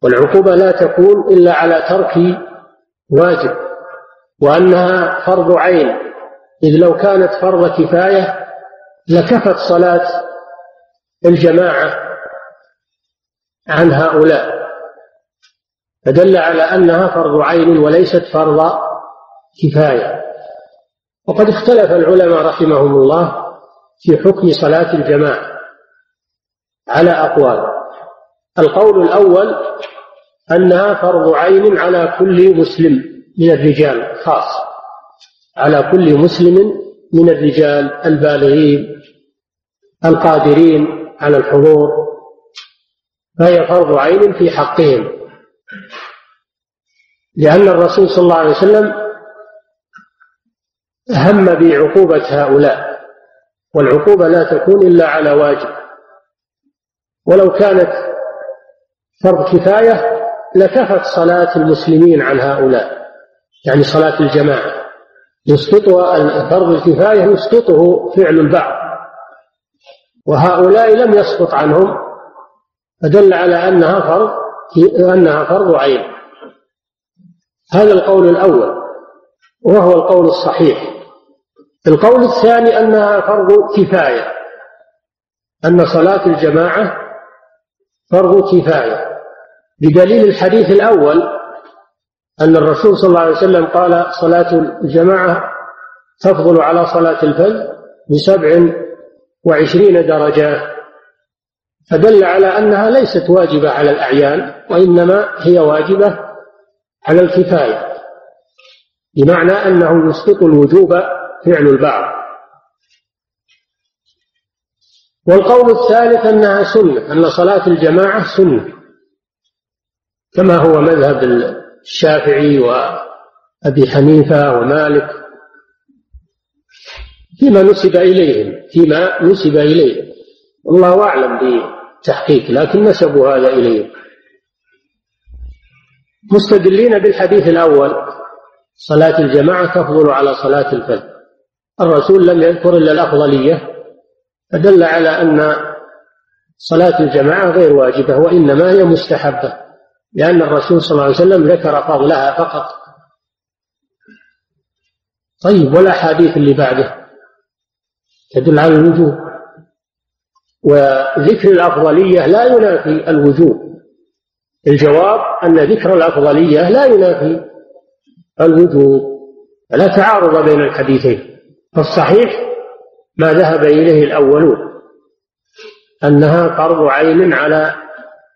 والعقوبة لا تكون إلا على ترك واجب وأنها فرض عين إذ لو كانت فرض كفاية لكفت صلاة الجماعة عن هؤلاء فدل على أنها فرض عين وليست فرض كفاية وقد اختلف العلماء رحمهم الله في حكم صلاة الجماعة على أقوال القول الأول أنها فرض عين على كل مسلم من الرجال خاص على كل مسلم من الرجال البالغين القادرين على الحضور فهي فرض عين في حقهم لأن الرسول صلى الله عليه وسلم هم بعقوبة هؤلاء والعقوبة لا تكون إلا على واجب ولو كانت فرض كفاية لكفت صلاة المسلمين عن هؤلاء يعني صلاة الجماعة يسقطها فرض الكفاية يسقطه فعل البعض وهؤلاء لم يسقط عنهم فدل على أنها فرض أنها فرض عين هذا القول الأول وهو القول الصحيح القول الثاني أنها فرض كفاية أن صلاة الجماعة فرض كفاية بدليل الحديث الأول أن الرسول صلى الله عليه وسلم قال صلاة الجماعة تفضل على صلاة الفجر بسبع وعشرين درجة فدل على أنها ليست واجبة على الأعيان وإنما هي واجبة على الكفاية بمعنى أنه يسقط الوجوب فعل البعض والقول الثالث أنها سنة أن صلاة الجماعة سنة كما هو مذهب الشافعي وأبي حنيفة ومالك فيما نسب إليهم فيما نسب إليهم الله أعلم بالتحقيق لكن نسبوا هذا إليهم مستدلين بالحديث الأول صلاة الجماعة تفضل على صلاة الفجر الرسول لم يذكر إلا الأفضلية فدل على أن صلاة الجماعة غير واجبة وإنما هي مستحبة لأن الرسول صلى الله عليه وسلم ذكر فضلها فقط طيب والأحاديث اللي بعده تدل على الوجوب وذكر الأفضلية لا ينافي الوجوب الجواب أن ذكر الأفضلية لا ينافي الوجوب لا تعارض بين الحديثين فالصحيح ما ذهب إليه الأولون أنها قرض عين على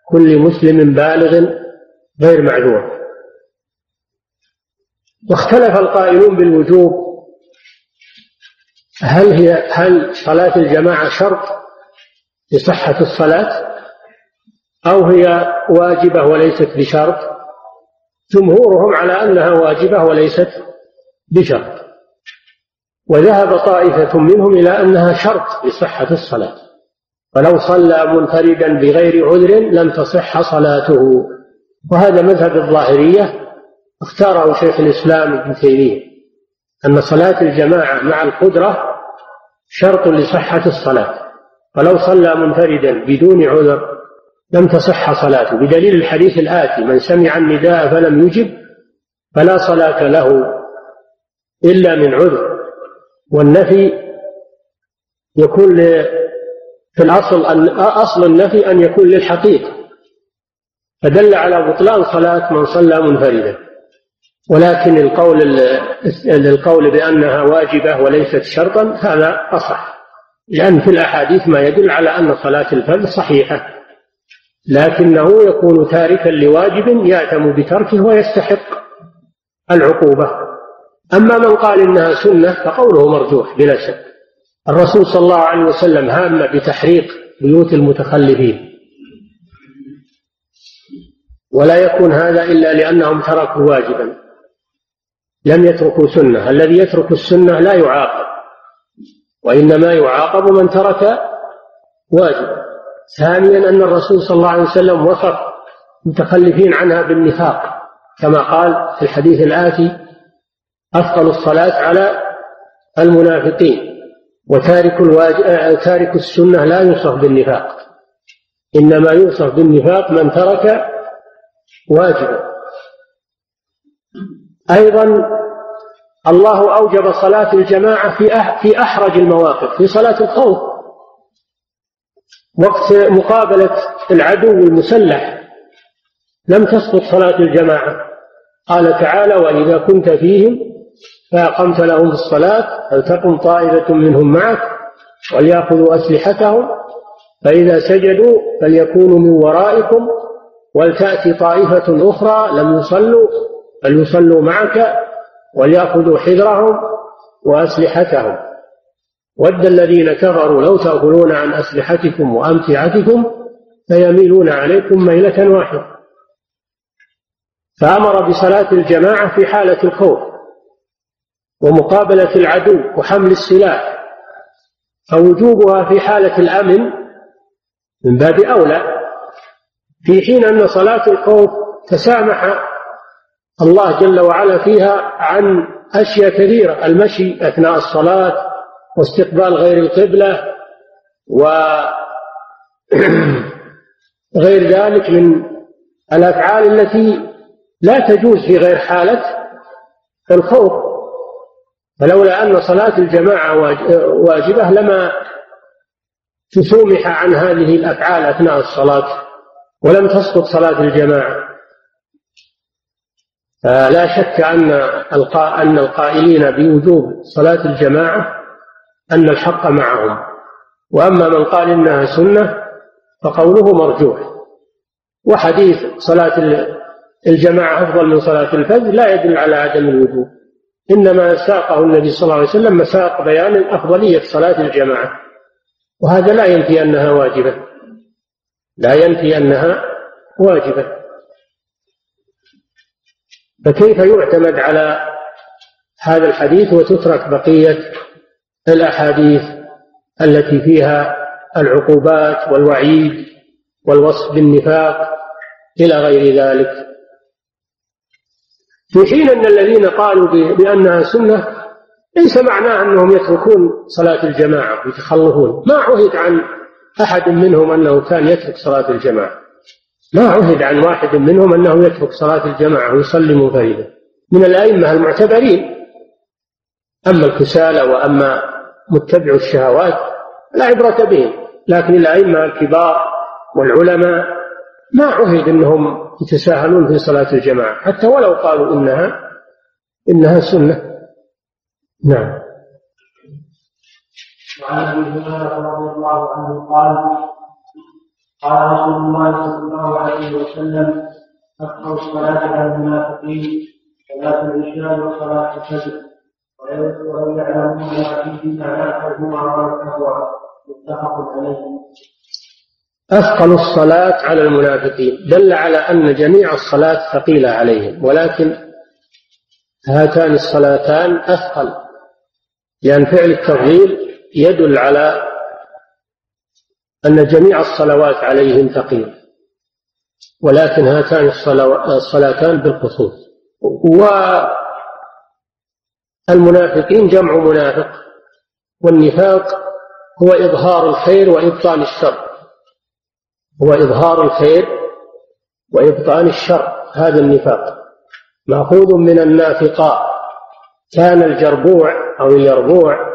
كل مسلم بالغ غير معذور واختلف القائلون بالوجوب هل هي هل صلاة الجماعة شرط لصحة الصلاة أو هي واجبة وليست بشرط جمهورهم على أنها واجبة وليست بشرط وذهب طائفة منهم إلى أنها شرط لصحة الصلاة فلو صلى منفردا بغير عذر لم تصح صلاته وهذا مذهب الظاهرية اختاره شيخ الإسلام ابن تيمية أن صلاة الجماعة مع القدرة شرط لصحة الصلاة فلو صلى منفردا بدون عذر لم تصح صلاته بدليل الحديث الآتي من سمع النداء فلم يجب فلا صلاة له إلا من عذر والنفي يكون في الأصل أن أصل النفي أن يكون للحقيقة فدل على بطلان صلاة من صلى منفردا ولكن القول القول بأنها واجبة وليست شرطا هذا أصح لأن في الأحاديث ما يدل على أن صلاة الفرد صحيحة لكنه يكون تاركا لواجب يأتم بتركه ويستحق العقوبة أما من قال إنها سنة فقوله مرجوح بلا شك الرسول صلى الله عليه وسلم هام بتحريق بيوت المتخلفين ولا يكون هذا إلا لأنهم تركوا واجبا لم يتركوا سنة الذي يترك السنة لا يعاقب وإنما يعاقب من ترك واجبا ثانيا أن الرسول صلى الله عليه وسلم وصف المتخلفين عنها بالنفاق كما قال في الحديث الآتي أثقل الصلاة على المنافقين وتارك الواجب تارك السنة لا يوصف بالنفاق إنما يوصف بالنفاق من ترك واجبا أيضا الله أوجب صلاة الجماعة في في أحرج المواقف في صلاة الخوف وقت مقابلة العدو المسلح لم تسقط صلاة الجماعة قال تعالى وإذا كنت فيهم فأقمت لهم الصلاة فلتقم طائفة منهم معك وليأخذوا أسلحتهم فإذا سجدوا فليكونوا من ورائكم ولتأتي طائفة أخرى لم يصلوا فليصلوا معك وليأخذوا حذرهم وأسلحتهم ود الذين كفروا لو تأكلون عن أسلحتكم وأمتعتكم فيميلون عليكم ميلة واحدة فأمر بصلاة الجماعة في حالة الخوف ومقابلة العدو وحمل السلاح فوجوبها في حالة الأمن من باب أولى في حين أن صلاة الخوف تسامح الله جل وعلا فيها عن أشياء كثيرة المشي أثناء الصلاة واستقبال غير القبلة وغير ذلك من الأفعال التي لا تجوز في غير حالة الخوف فلولا أن صلاة الجماعة واجبة لما تسومح عن هذه الأفعال أثناء الصلاة ولم تسقط صلاة الجماعة فلا آه، شك أن أن القائلين بوجوب صلاة الجماعة أن الحق معهم وأما من قال إنها سنة فقوله مرجوح وحديث صلاة الجماعة أفضل من صلاة الفجر لا يدل على عدم الوجوب إنما ساقه النبي صلى الله عليه وسلم مساق بيان أفضلية صلاة الجماعة وهذا لا ينفي أنها واجبة لا ينفي أنها واجبة فكيف يعتمد على هذا الحديث وتترك بقية الأحاديث التي فيها العقوبات والوعيد والوصف بالنفاق إلى غير ذلك في حين أن الذين قالوا بأنها سنة ليس معناه أنهم يتركون صلاة الجماعة ويتخلفون ما عهد عن أحد منهم أنه كان يترك صلاة الجماعة ما عهد عن واحد منهم أنه يترك صلاة الجماعة ويصلي منفردا من الأئمة المعتبرين أما الكسالى وأما متبع الشهوات لا عبرة بهم لكن الأئمة الكبار والعلماء ما عهد أنهم يتساهلون في صلاة الجماعة حتى ولو قالوا إنها إنها سنة نعم وعن ابي هريره رضي الله عنه قال قال رسول الله صلى الله عليه وسلم أكثر الصلاة على المنافقين صلاة العشاء وصلاة الفجر ولو يعلمون ما فيه فلا ولا متفق عليه أثقل الصلاة على المنافقين دل على أن جميع الصلاة ثقيلة عليهم ولكن هاتان الصلاتان أثقل لأن فعل التفضيل يدل على أن جميع الصلوات عليهم ثقيلة ولكن هاتان الصلاتان بالقصور والمنافقين جمع منافق والنفاق هو إظهار الخير وإبطال الشر هو إظهار الخير وإبطال الشر هذا النفاق مأخوذ من النافقاء كان الجربوع أو اليربوع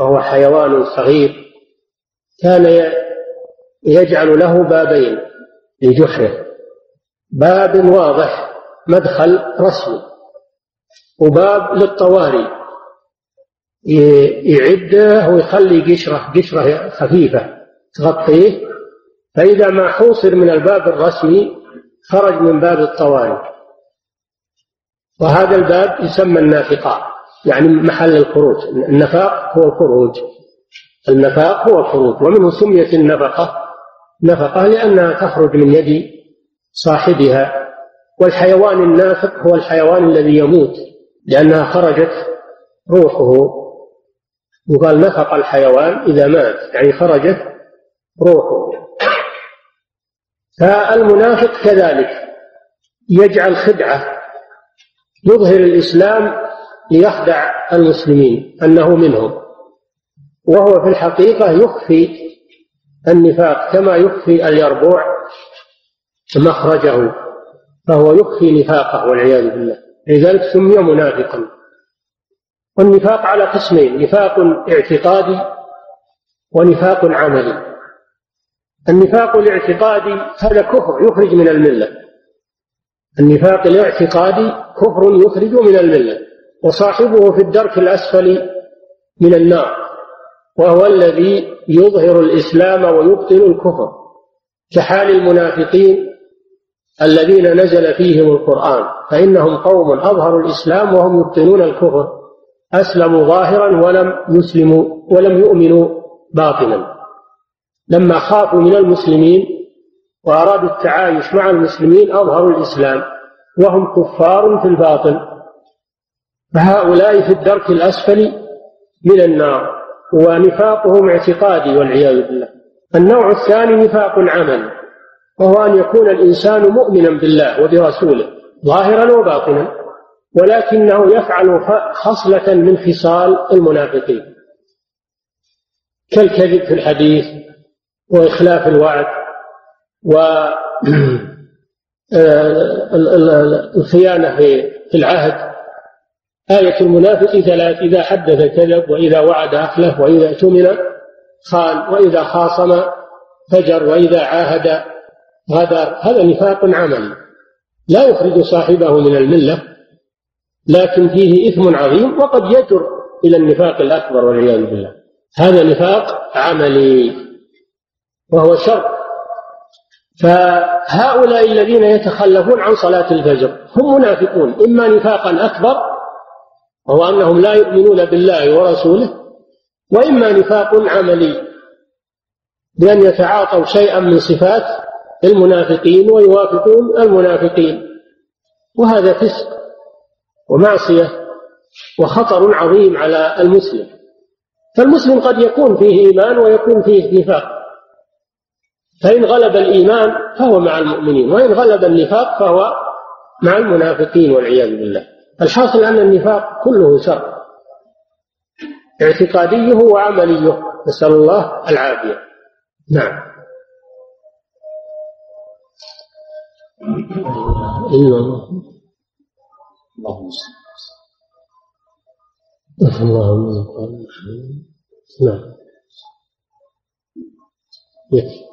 وهو حيوان صغير كان يجعل له بابين لجحره باب واضح مدخل رسمي وباب للطوارئ يعده ويخلي قشرة قشرة خفيفة تغطيه فإذا ما حوصر من الباب الرسمي خرج من باب الطوارئ وهذا الباب يسمى النافقاء يعني محل الخروج النفاق هو الخروج النفاق هو الخروج ومنه سميت النفقة نفقة لأنها تخرج من يد صاحبها والحيوان النافق هو الحيوان الذي يموت لأنها خرجت روحه يقال نفق الحيوان إذا مات يعني خرجت روحه فالمنافق كذلك يجعل خدعة يظهر الإسلام ليخدع المسلمين أنه منهم وهو في الحقيقة يخفي النفاق كما يخفي اليربوع مخرجه فهو يخفي نفاقه والعياذ بالله لذلك سمي منافقا والنفاق على قسمين نفاق اعتقادي ونفاق عملي النفاق الاعتقادي هذا كفر يخرج من المله النفاق الاعتقادي كفر يخرج من المله وصاحبه في الدرك الاسفل من النار وهو الذي يظهر الإسلام ويبطل الكفر كحال المنافقين الذين نزل فيهم القرآن فإنهم قوم أظهروا الإسلام وهم يبطلون الكفر أسلموا ظاهرا ولم يسلموا ولم يؤمنوا باطنا لما خافوا من المسلمين وأرادوا التعايش مع المسلمين أظهروا الإسلام وهم كفار في الباطن فهؤلاء في الدرك الأسفل من النار ونفاقهم اعتقادي والعياذ بالله النوع الثاني نفاق عمل وهو أن يكون الإنسان مؤمنا بالله وبرسوله ظاهرا وباطنا ولكنه يفعل خصلة من خصال المنافقين كالكذب في الحديث وإخلاف الوعد و آه، الخيانة في العهد آية المنافق ثلاث إذا حدث كذب وإذا وعد أخلف وإذا اؤتمن خان وإذا خاصم فجر وإذا عاهد غدر هذا نفاق عملي لا يخرج صاحبه من الملة لكن فيه إثم عظيم وقد يجر إلى النفاق الأكبر والعياذ بالله هذا نفاق عملي وهو شر فهؤلاء الذين يتخلفون عن صلاة الفجر هم منافقون إما نفاقا أكبر وهو أنهم لا يؤمنون بالله ورسوله وإما نفاق عملي بأن يتعاطوا شيئا من صفات المنافقين ويوافقون المنافقين وهذا فسق ومعصية وخطر عظيم على المسلم فالمسلم قد يكون فيه إيمان ويكون فيه نفاق فإن غلب الإيمان فهو مع المؤمنين وإن غلب النفاق فهو مع المنافقين والعياذ بالله الحاصل أن النفاق كله شر اعتقاديه وعمليه نسأل الله العافية نعم اللهم صل محمد
نعم يكفي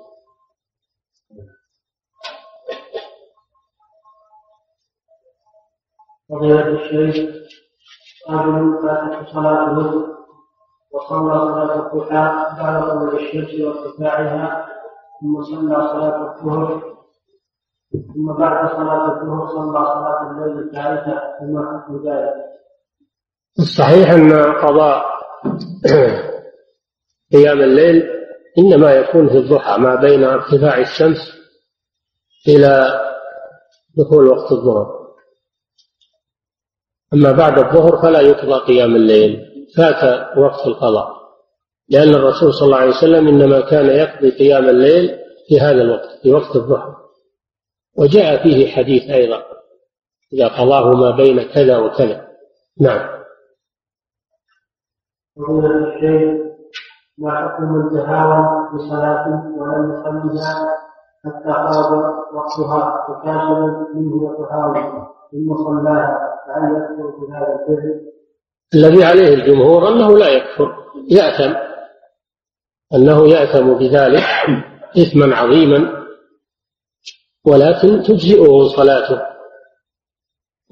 فضيلة الشيخ رجل فاتته صلاته وصلى صلاة الضحى بعد طلوع الشمس وارتفاعها ثم
صلى صلاة الظهر ثم بعد صلاة الظهر صلى صلاة الليل الثالثة ثم حكم ذلك؟ الصحيح أن قضاء قيام الليل إنما يكون في الضحى ما بين ارتفاع الشمس إلى دخول وقت الظهر أما بعد الظهر فلا يقضى قيام الليل فات وقت القضاء لأن الرسول صلى الله عليه وسلم إنما كان يقضي قيام الليل في هذا الوقت في وقت الظهر وجاء فيه حديث أيضا إذا قضاه ما بين كذا وكذا نعم ومن الشيخ ما حكم التهاون بصلاة ولم يصلها حتى قرب وقتها تكاملا منه وتهاونا ثم صلاها فهل يكفر بهذا الفعل؟ الذي عليه الجمهور أنه لا يكفر يأثم أنه يأثم بذلك إثما عظيما ولكن تجزئه صلاته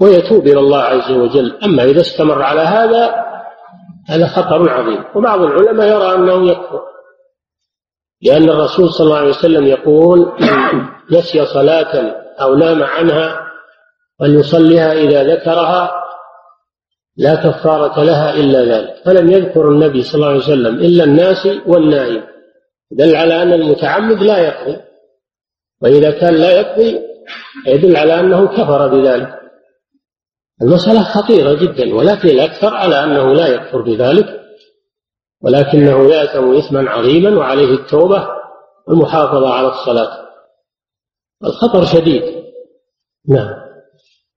ويتوب إلى الله عز وجل أما إذا استمر على هذا هذا خطر عظيم وبعض العلماء يرى أنه يكفر لأن الرسول صلى الله عليه وسلم يقول نسي صلاة أو نام عنها أن يصليها إذا ذكرها لا كفارة لها إلا ذلك فلم يذكر النبي صلى الله عليه وسلم إلا الناس والنائم دل على أن المتعمد لا يقضي وإذا كان لا يقضي يدل على أنه كفر بذلك المسألة خطيرة جدا ولكن الأكثر على أنه لا يكفر بذلك ولكنه يأتم إثما عظيما وعليه التوبة والمحافظة على الصلاة الخطر شديد نعم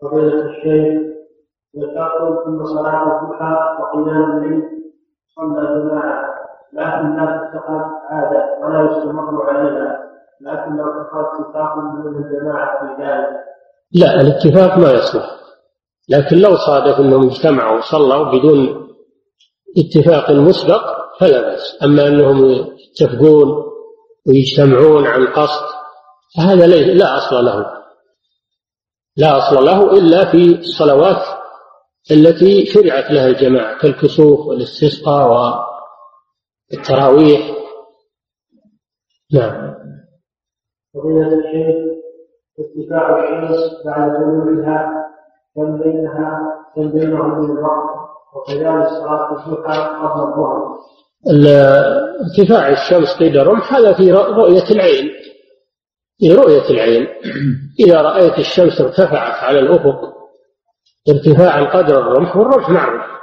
فضيلة الشيخ ذكرتم ثم صلاة الضحى وقيام الليل صلى جماعة لكن لا تتخذ عادة ولا يستمر عليها لكن لو اتخذ اتفاق من الجماعة في ذلك لا الاتفاق ما يصلح لكن لو صادف انهم اجتمعوا وصلوا بدون اتفاق مسبق فلا بأس أما أنهم يتفقون ويجتمعون عن قصد فهذا لا أصل له لا أصل له إلا في الصلوات التي شرعت لها الجماعة كالكسوف والاستسقاء والتراويح نعم وبين الشيخ ارتفاع الشمس بعد طلوعها كم بينها كم بينهم من الوقت صلاة الضحى قبل الظهر ارتفاع الشمس قيد الرمح هذا في رؤية العين لرؤية العين إذا رأيت الشمس ارتفعت على الأفق ارتفاعا قدر الرمح والرمح معروف نعم.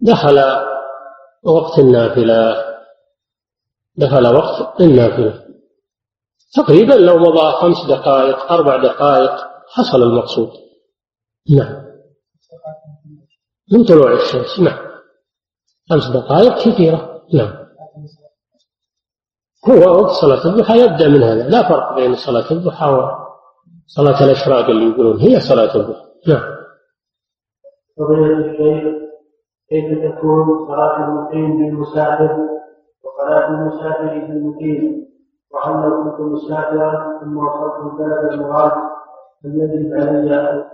دخل وقت النافلة دخل وقت النافلة تقريبا لو مضى خمس دقائق أربع دقائق حصل المقصود نعم من طلوع الشمس نعم خمس دقائق كثيرة نعم هو وقت صلاة الضحى يبدأ من هذا لا فرق بين صلاة الضحى وصلاة الأشراق اللي يقولون هي صلاة الضحى نعم فضيلة الشيخ كيف تكون صلاة المقيم بالمسافر وصلاة المسافر بالمقيم وهل كنت مسافرا ثم وصلت بلد المراد هل يجب علي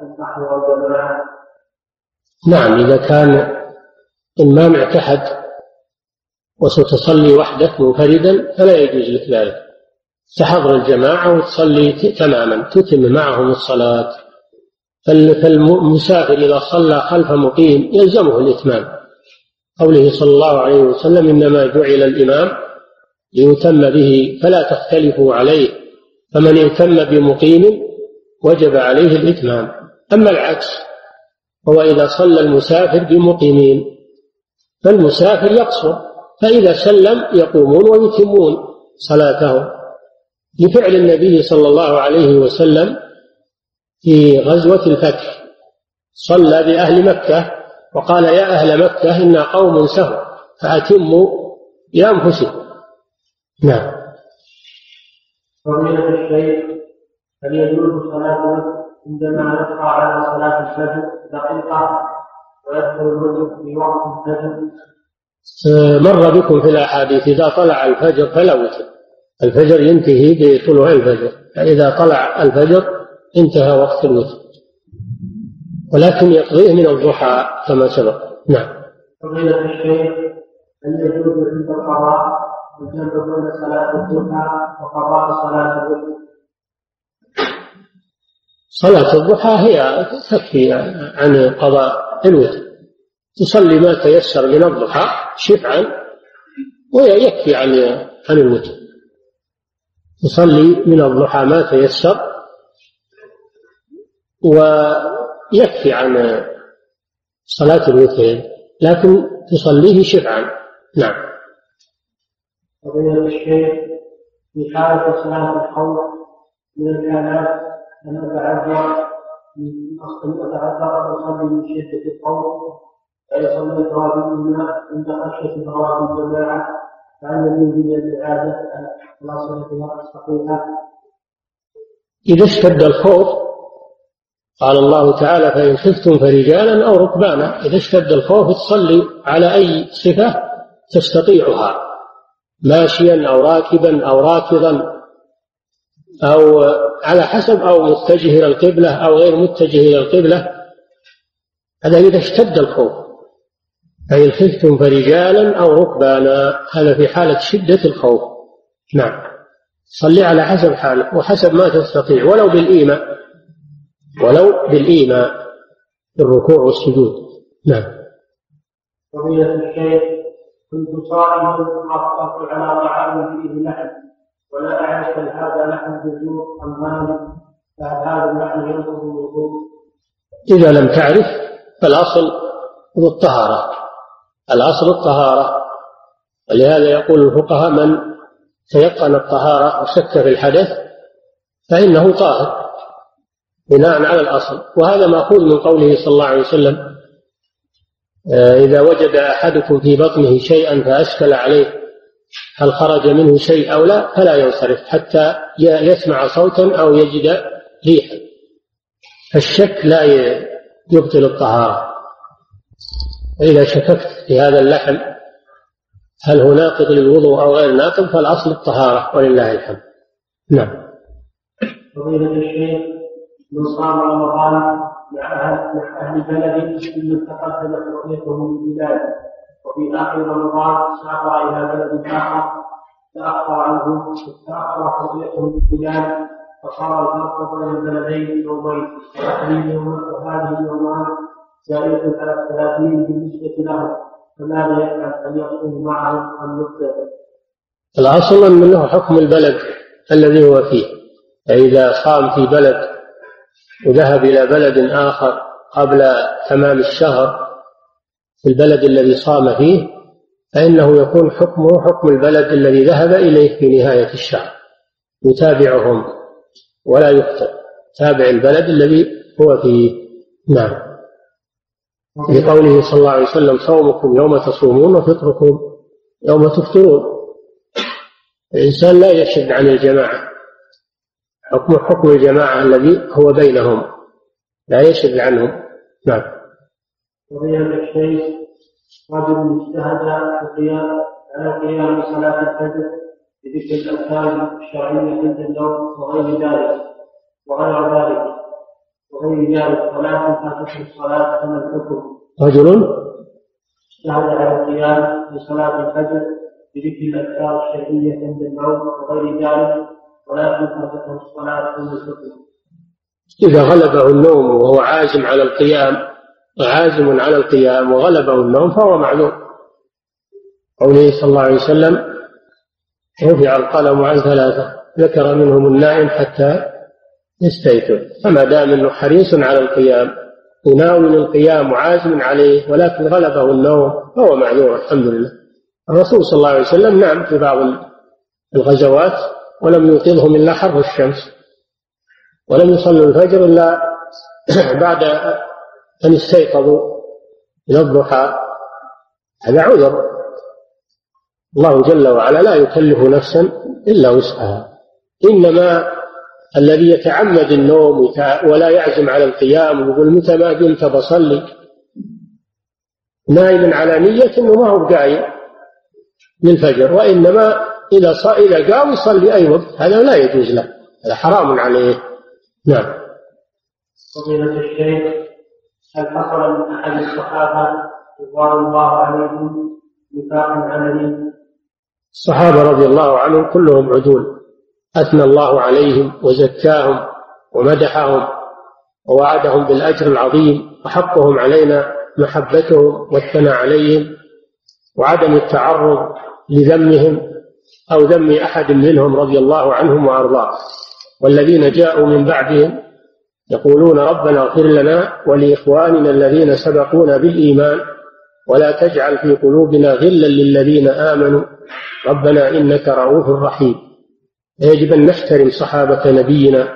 ان احضر الجماعة؟ نعم إذا كان إمام اعتحد وستصلي وحدك منفردا فلا يجوز لك ذلك تحضر الجماعة وتصلي تماما تتم معهم الصلاة فالمسافر إذا صلى خلف مقيم يلزمه الإتمام قوله صلى الله عليه وسلم إنما جعل الإمام ليتم به فلا تختلفوا عليه فمن اهتم بمقيم وجب عليه الإتمام أما العكس هو إذا صلى المسافر بمقيمين فالمسافر يقصر فإذا سلم يقومون ويتمون صلاتهم بفعل النبي صلى الله عليه وسلم في غزوة الفتح صلى بأهل مكة وقال يا أهل مكة إنا قوم سهوا فأتموا بأنفسكم نعم ومن الشيخ هل يجوز صلاة عندما يبقى على صلاة الفجر دقيقة ويدخل الرجل في وقت الفجر مر بكم في الأحاديث إذا طلع الفجر فلا وتر الفجر ينتهي بطلوع الفجر فإذا طلع الفجر انتهى وقت الوتر ولكن يقضيه من الضحى كما سبق نعم يجوز القضاء صلاة الضحى وقضاء صلاة الضحى هي تكفي عن قضاء الوتر تصلي ما تيسر من الضحى شفعا ويكفي عن عن الوتر تصلي من الضحى ما تيسر ويكفي عن صلاة الوتر لكن تصليه شفعا نعم فضيلة الشيخ في حالة صلاة الخوف من الآلات أن أتعذر من أصل أتعذر أصلي من شدة الخوف فيصلي الرابعهما عند خشية فوات الجماعة فعن المنزل العادة على صلتها الصحيحة إذا اشتد الخوف قال الله تعالى فإن خفتم فرجالا أو ركبانا إذا اشتد الخوف تصلي على أي صفة تستطيعها ماشيا أو راكبا أو راكضا أو على حسب أو متجه إلى القبلة أو غير متجه إلى القبلة هذا إذا اشتد الخوف فإن خفتم فرجالا أو ركبانا هذا في حالة شدة الخوف نعم صلي على حسب حالك وحسب ما تستطيع ولو بالإيماء ولو بالإيماء الركوع والسجود نعم فضيلة الشيخ كنت صائما وقفت على طعام فيه لحم ولا أعرف هل هذا لحم جزور أم فهل هذا اللحم ينقض الوضوء؟ إذا لم تعرف فالأصل هو الطهاره الأصل الطهارة ولهذا يقول الفقهاء من تيقن الطهارة وشك في الحدث فإنه طاهر بناء على الأصل وهذا مأخوذ من قوله صلى الله عليه وسلم آه، إذا وجد أحدكم في بطنه شيئا فأشكل عليه هل خرج منه شيء أو لا فلا ينصرف حتى يسمع صوتا أو يجد ريحا فالشك لا يبطل الطهارة فإذا شككت في هذا اللحم هل هو ناقض للوضوء أو غير ناقض فالأصل الطهارة ولله الحمد نعم فضيلة الشيخ من صام رمضان مع أهل بلد ممن تقدمت رؤيته من بلاد وفي آخر رمضان سافر إلى بلد آخر تأخر عنه تأخر رؤيته من بلاد فصار الفرق بين البلدين يومين وهذه اليومان زائدة على الثلاثين بالنسبة له فماذا يفعل أن يصوم معه أم يفطر؟ الأصل أنه حكم البلد الذي هو فيه فإذا صام في بلد وذهب إلى بلد آخر قبل تمام الشهر في البلد الذي صام فيه فإنه يكون حكمه حكم البلد الذي ذهب إليه في نهاية الشهر يتابعهم ولا يقتل تابع البلد الذي هو فيه نعم لقوله صلى الله عليه وسلم صومكم يوم تصومون وفطركم يوم تفطرون الإنسان لا يشد عن الجماعة حكم حكم الجماعة الذي هو بينهم لا يشد عنهم نعم وبين الشيخ رجل اجتهد في القيام على قيام صلاة الفجر بذكر الأذكار الشرعية عند النوم وغير ذلك وغير ذلك وغير ذلك صلاة تنفع الصلاة كما الحكم رجل ذهب على القيام بصلاة الفجر بذكر الأذكار الشرعية عند الموت وغير ذلك ولكن فاتته الصلاة دون الفجر إذا غلبه النوم وهو عازم على القيام عازم على القيام وغلبه النوم فهو معلوم قوله صلى الله عليه وسلم رفع القلم عن ثلاثة ذكر منهم النائم حتى يستيقظ فما دام انه حريص على القيام يناول القيام وعازم عليه ولكن غلبه النوم فهو معذور الحمد لله الرسول صلى الله عليه وسلم نعم في بعض الغزوات ولم يوقظهم إلا حر الشمس ولم يصلوا الفجر إلا بعد أن استيقظوا من الضحى هذا عذر الله جل وعلا لا يكلف نفسا إلا وسعها إنما الذي يتعمد النوم ولا يعزم على القيام ويقول متى ما قمت بصلي نايم على نية انه ما هو قايم للفجر وانما اذا اذا قام يصلي اي وقت هذا لا يجوز له هذا حرام عليه نعم فضيلة الشيخ هل حصل من احد الصحابة رضوان الله عليهم نفاق عملي؟ الصحابة رضي الله عنهم كلهم عدول أثنى الله عليهم وزكاهم ومدحهم ووعدهم بالأجر العظيم وحقهم علينا محبتهم والثناء عليهم وعدم التعرض لذمهم أو ذم أحد منهم رضي الله عنهم وأرضاه والذين جاءوا من بعدهم يقولون ربنا اغفر لنا ولإخواننا الذين سبقونا بالإيمان ولا تجعل في قلوبنا غلا للذين آمنوا ربنا إنك رؤوف رحيم يجب أن نحترم صحابة نبينا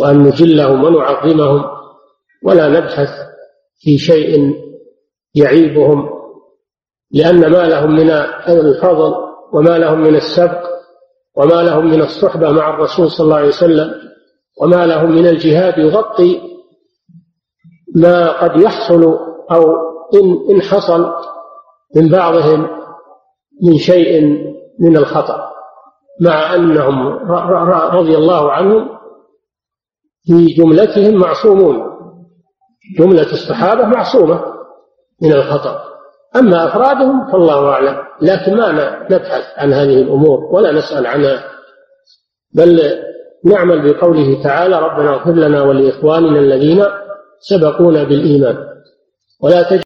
وأن نجلهم ونعظمهم ولا نبحث في شيء يعيبهم لأن ما لهم من الفضل وما لهم من السبق وما لهم من الصحبة مع الرسول صلى الله عليه وسلم وما لهم من الجهاد يغطي ما قد يحصل أو إن إن حصل من بعضهم من شيء من الخطأ مع أنهم رضي الله عنهم في جملتهم معصومون جملة الصحابة معصومة من الخطأ أما أفرادهم فالله أعلم لكن ما نبحث عن هذه الأمور ولا نسأل عنها بل نعمل بقوله تعالى ربنا اغفر لنا ولإخواننا الذين سبقونا بالإيمان ولا تجد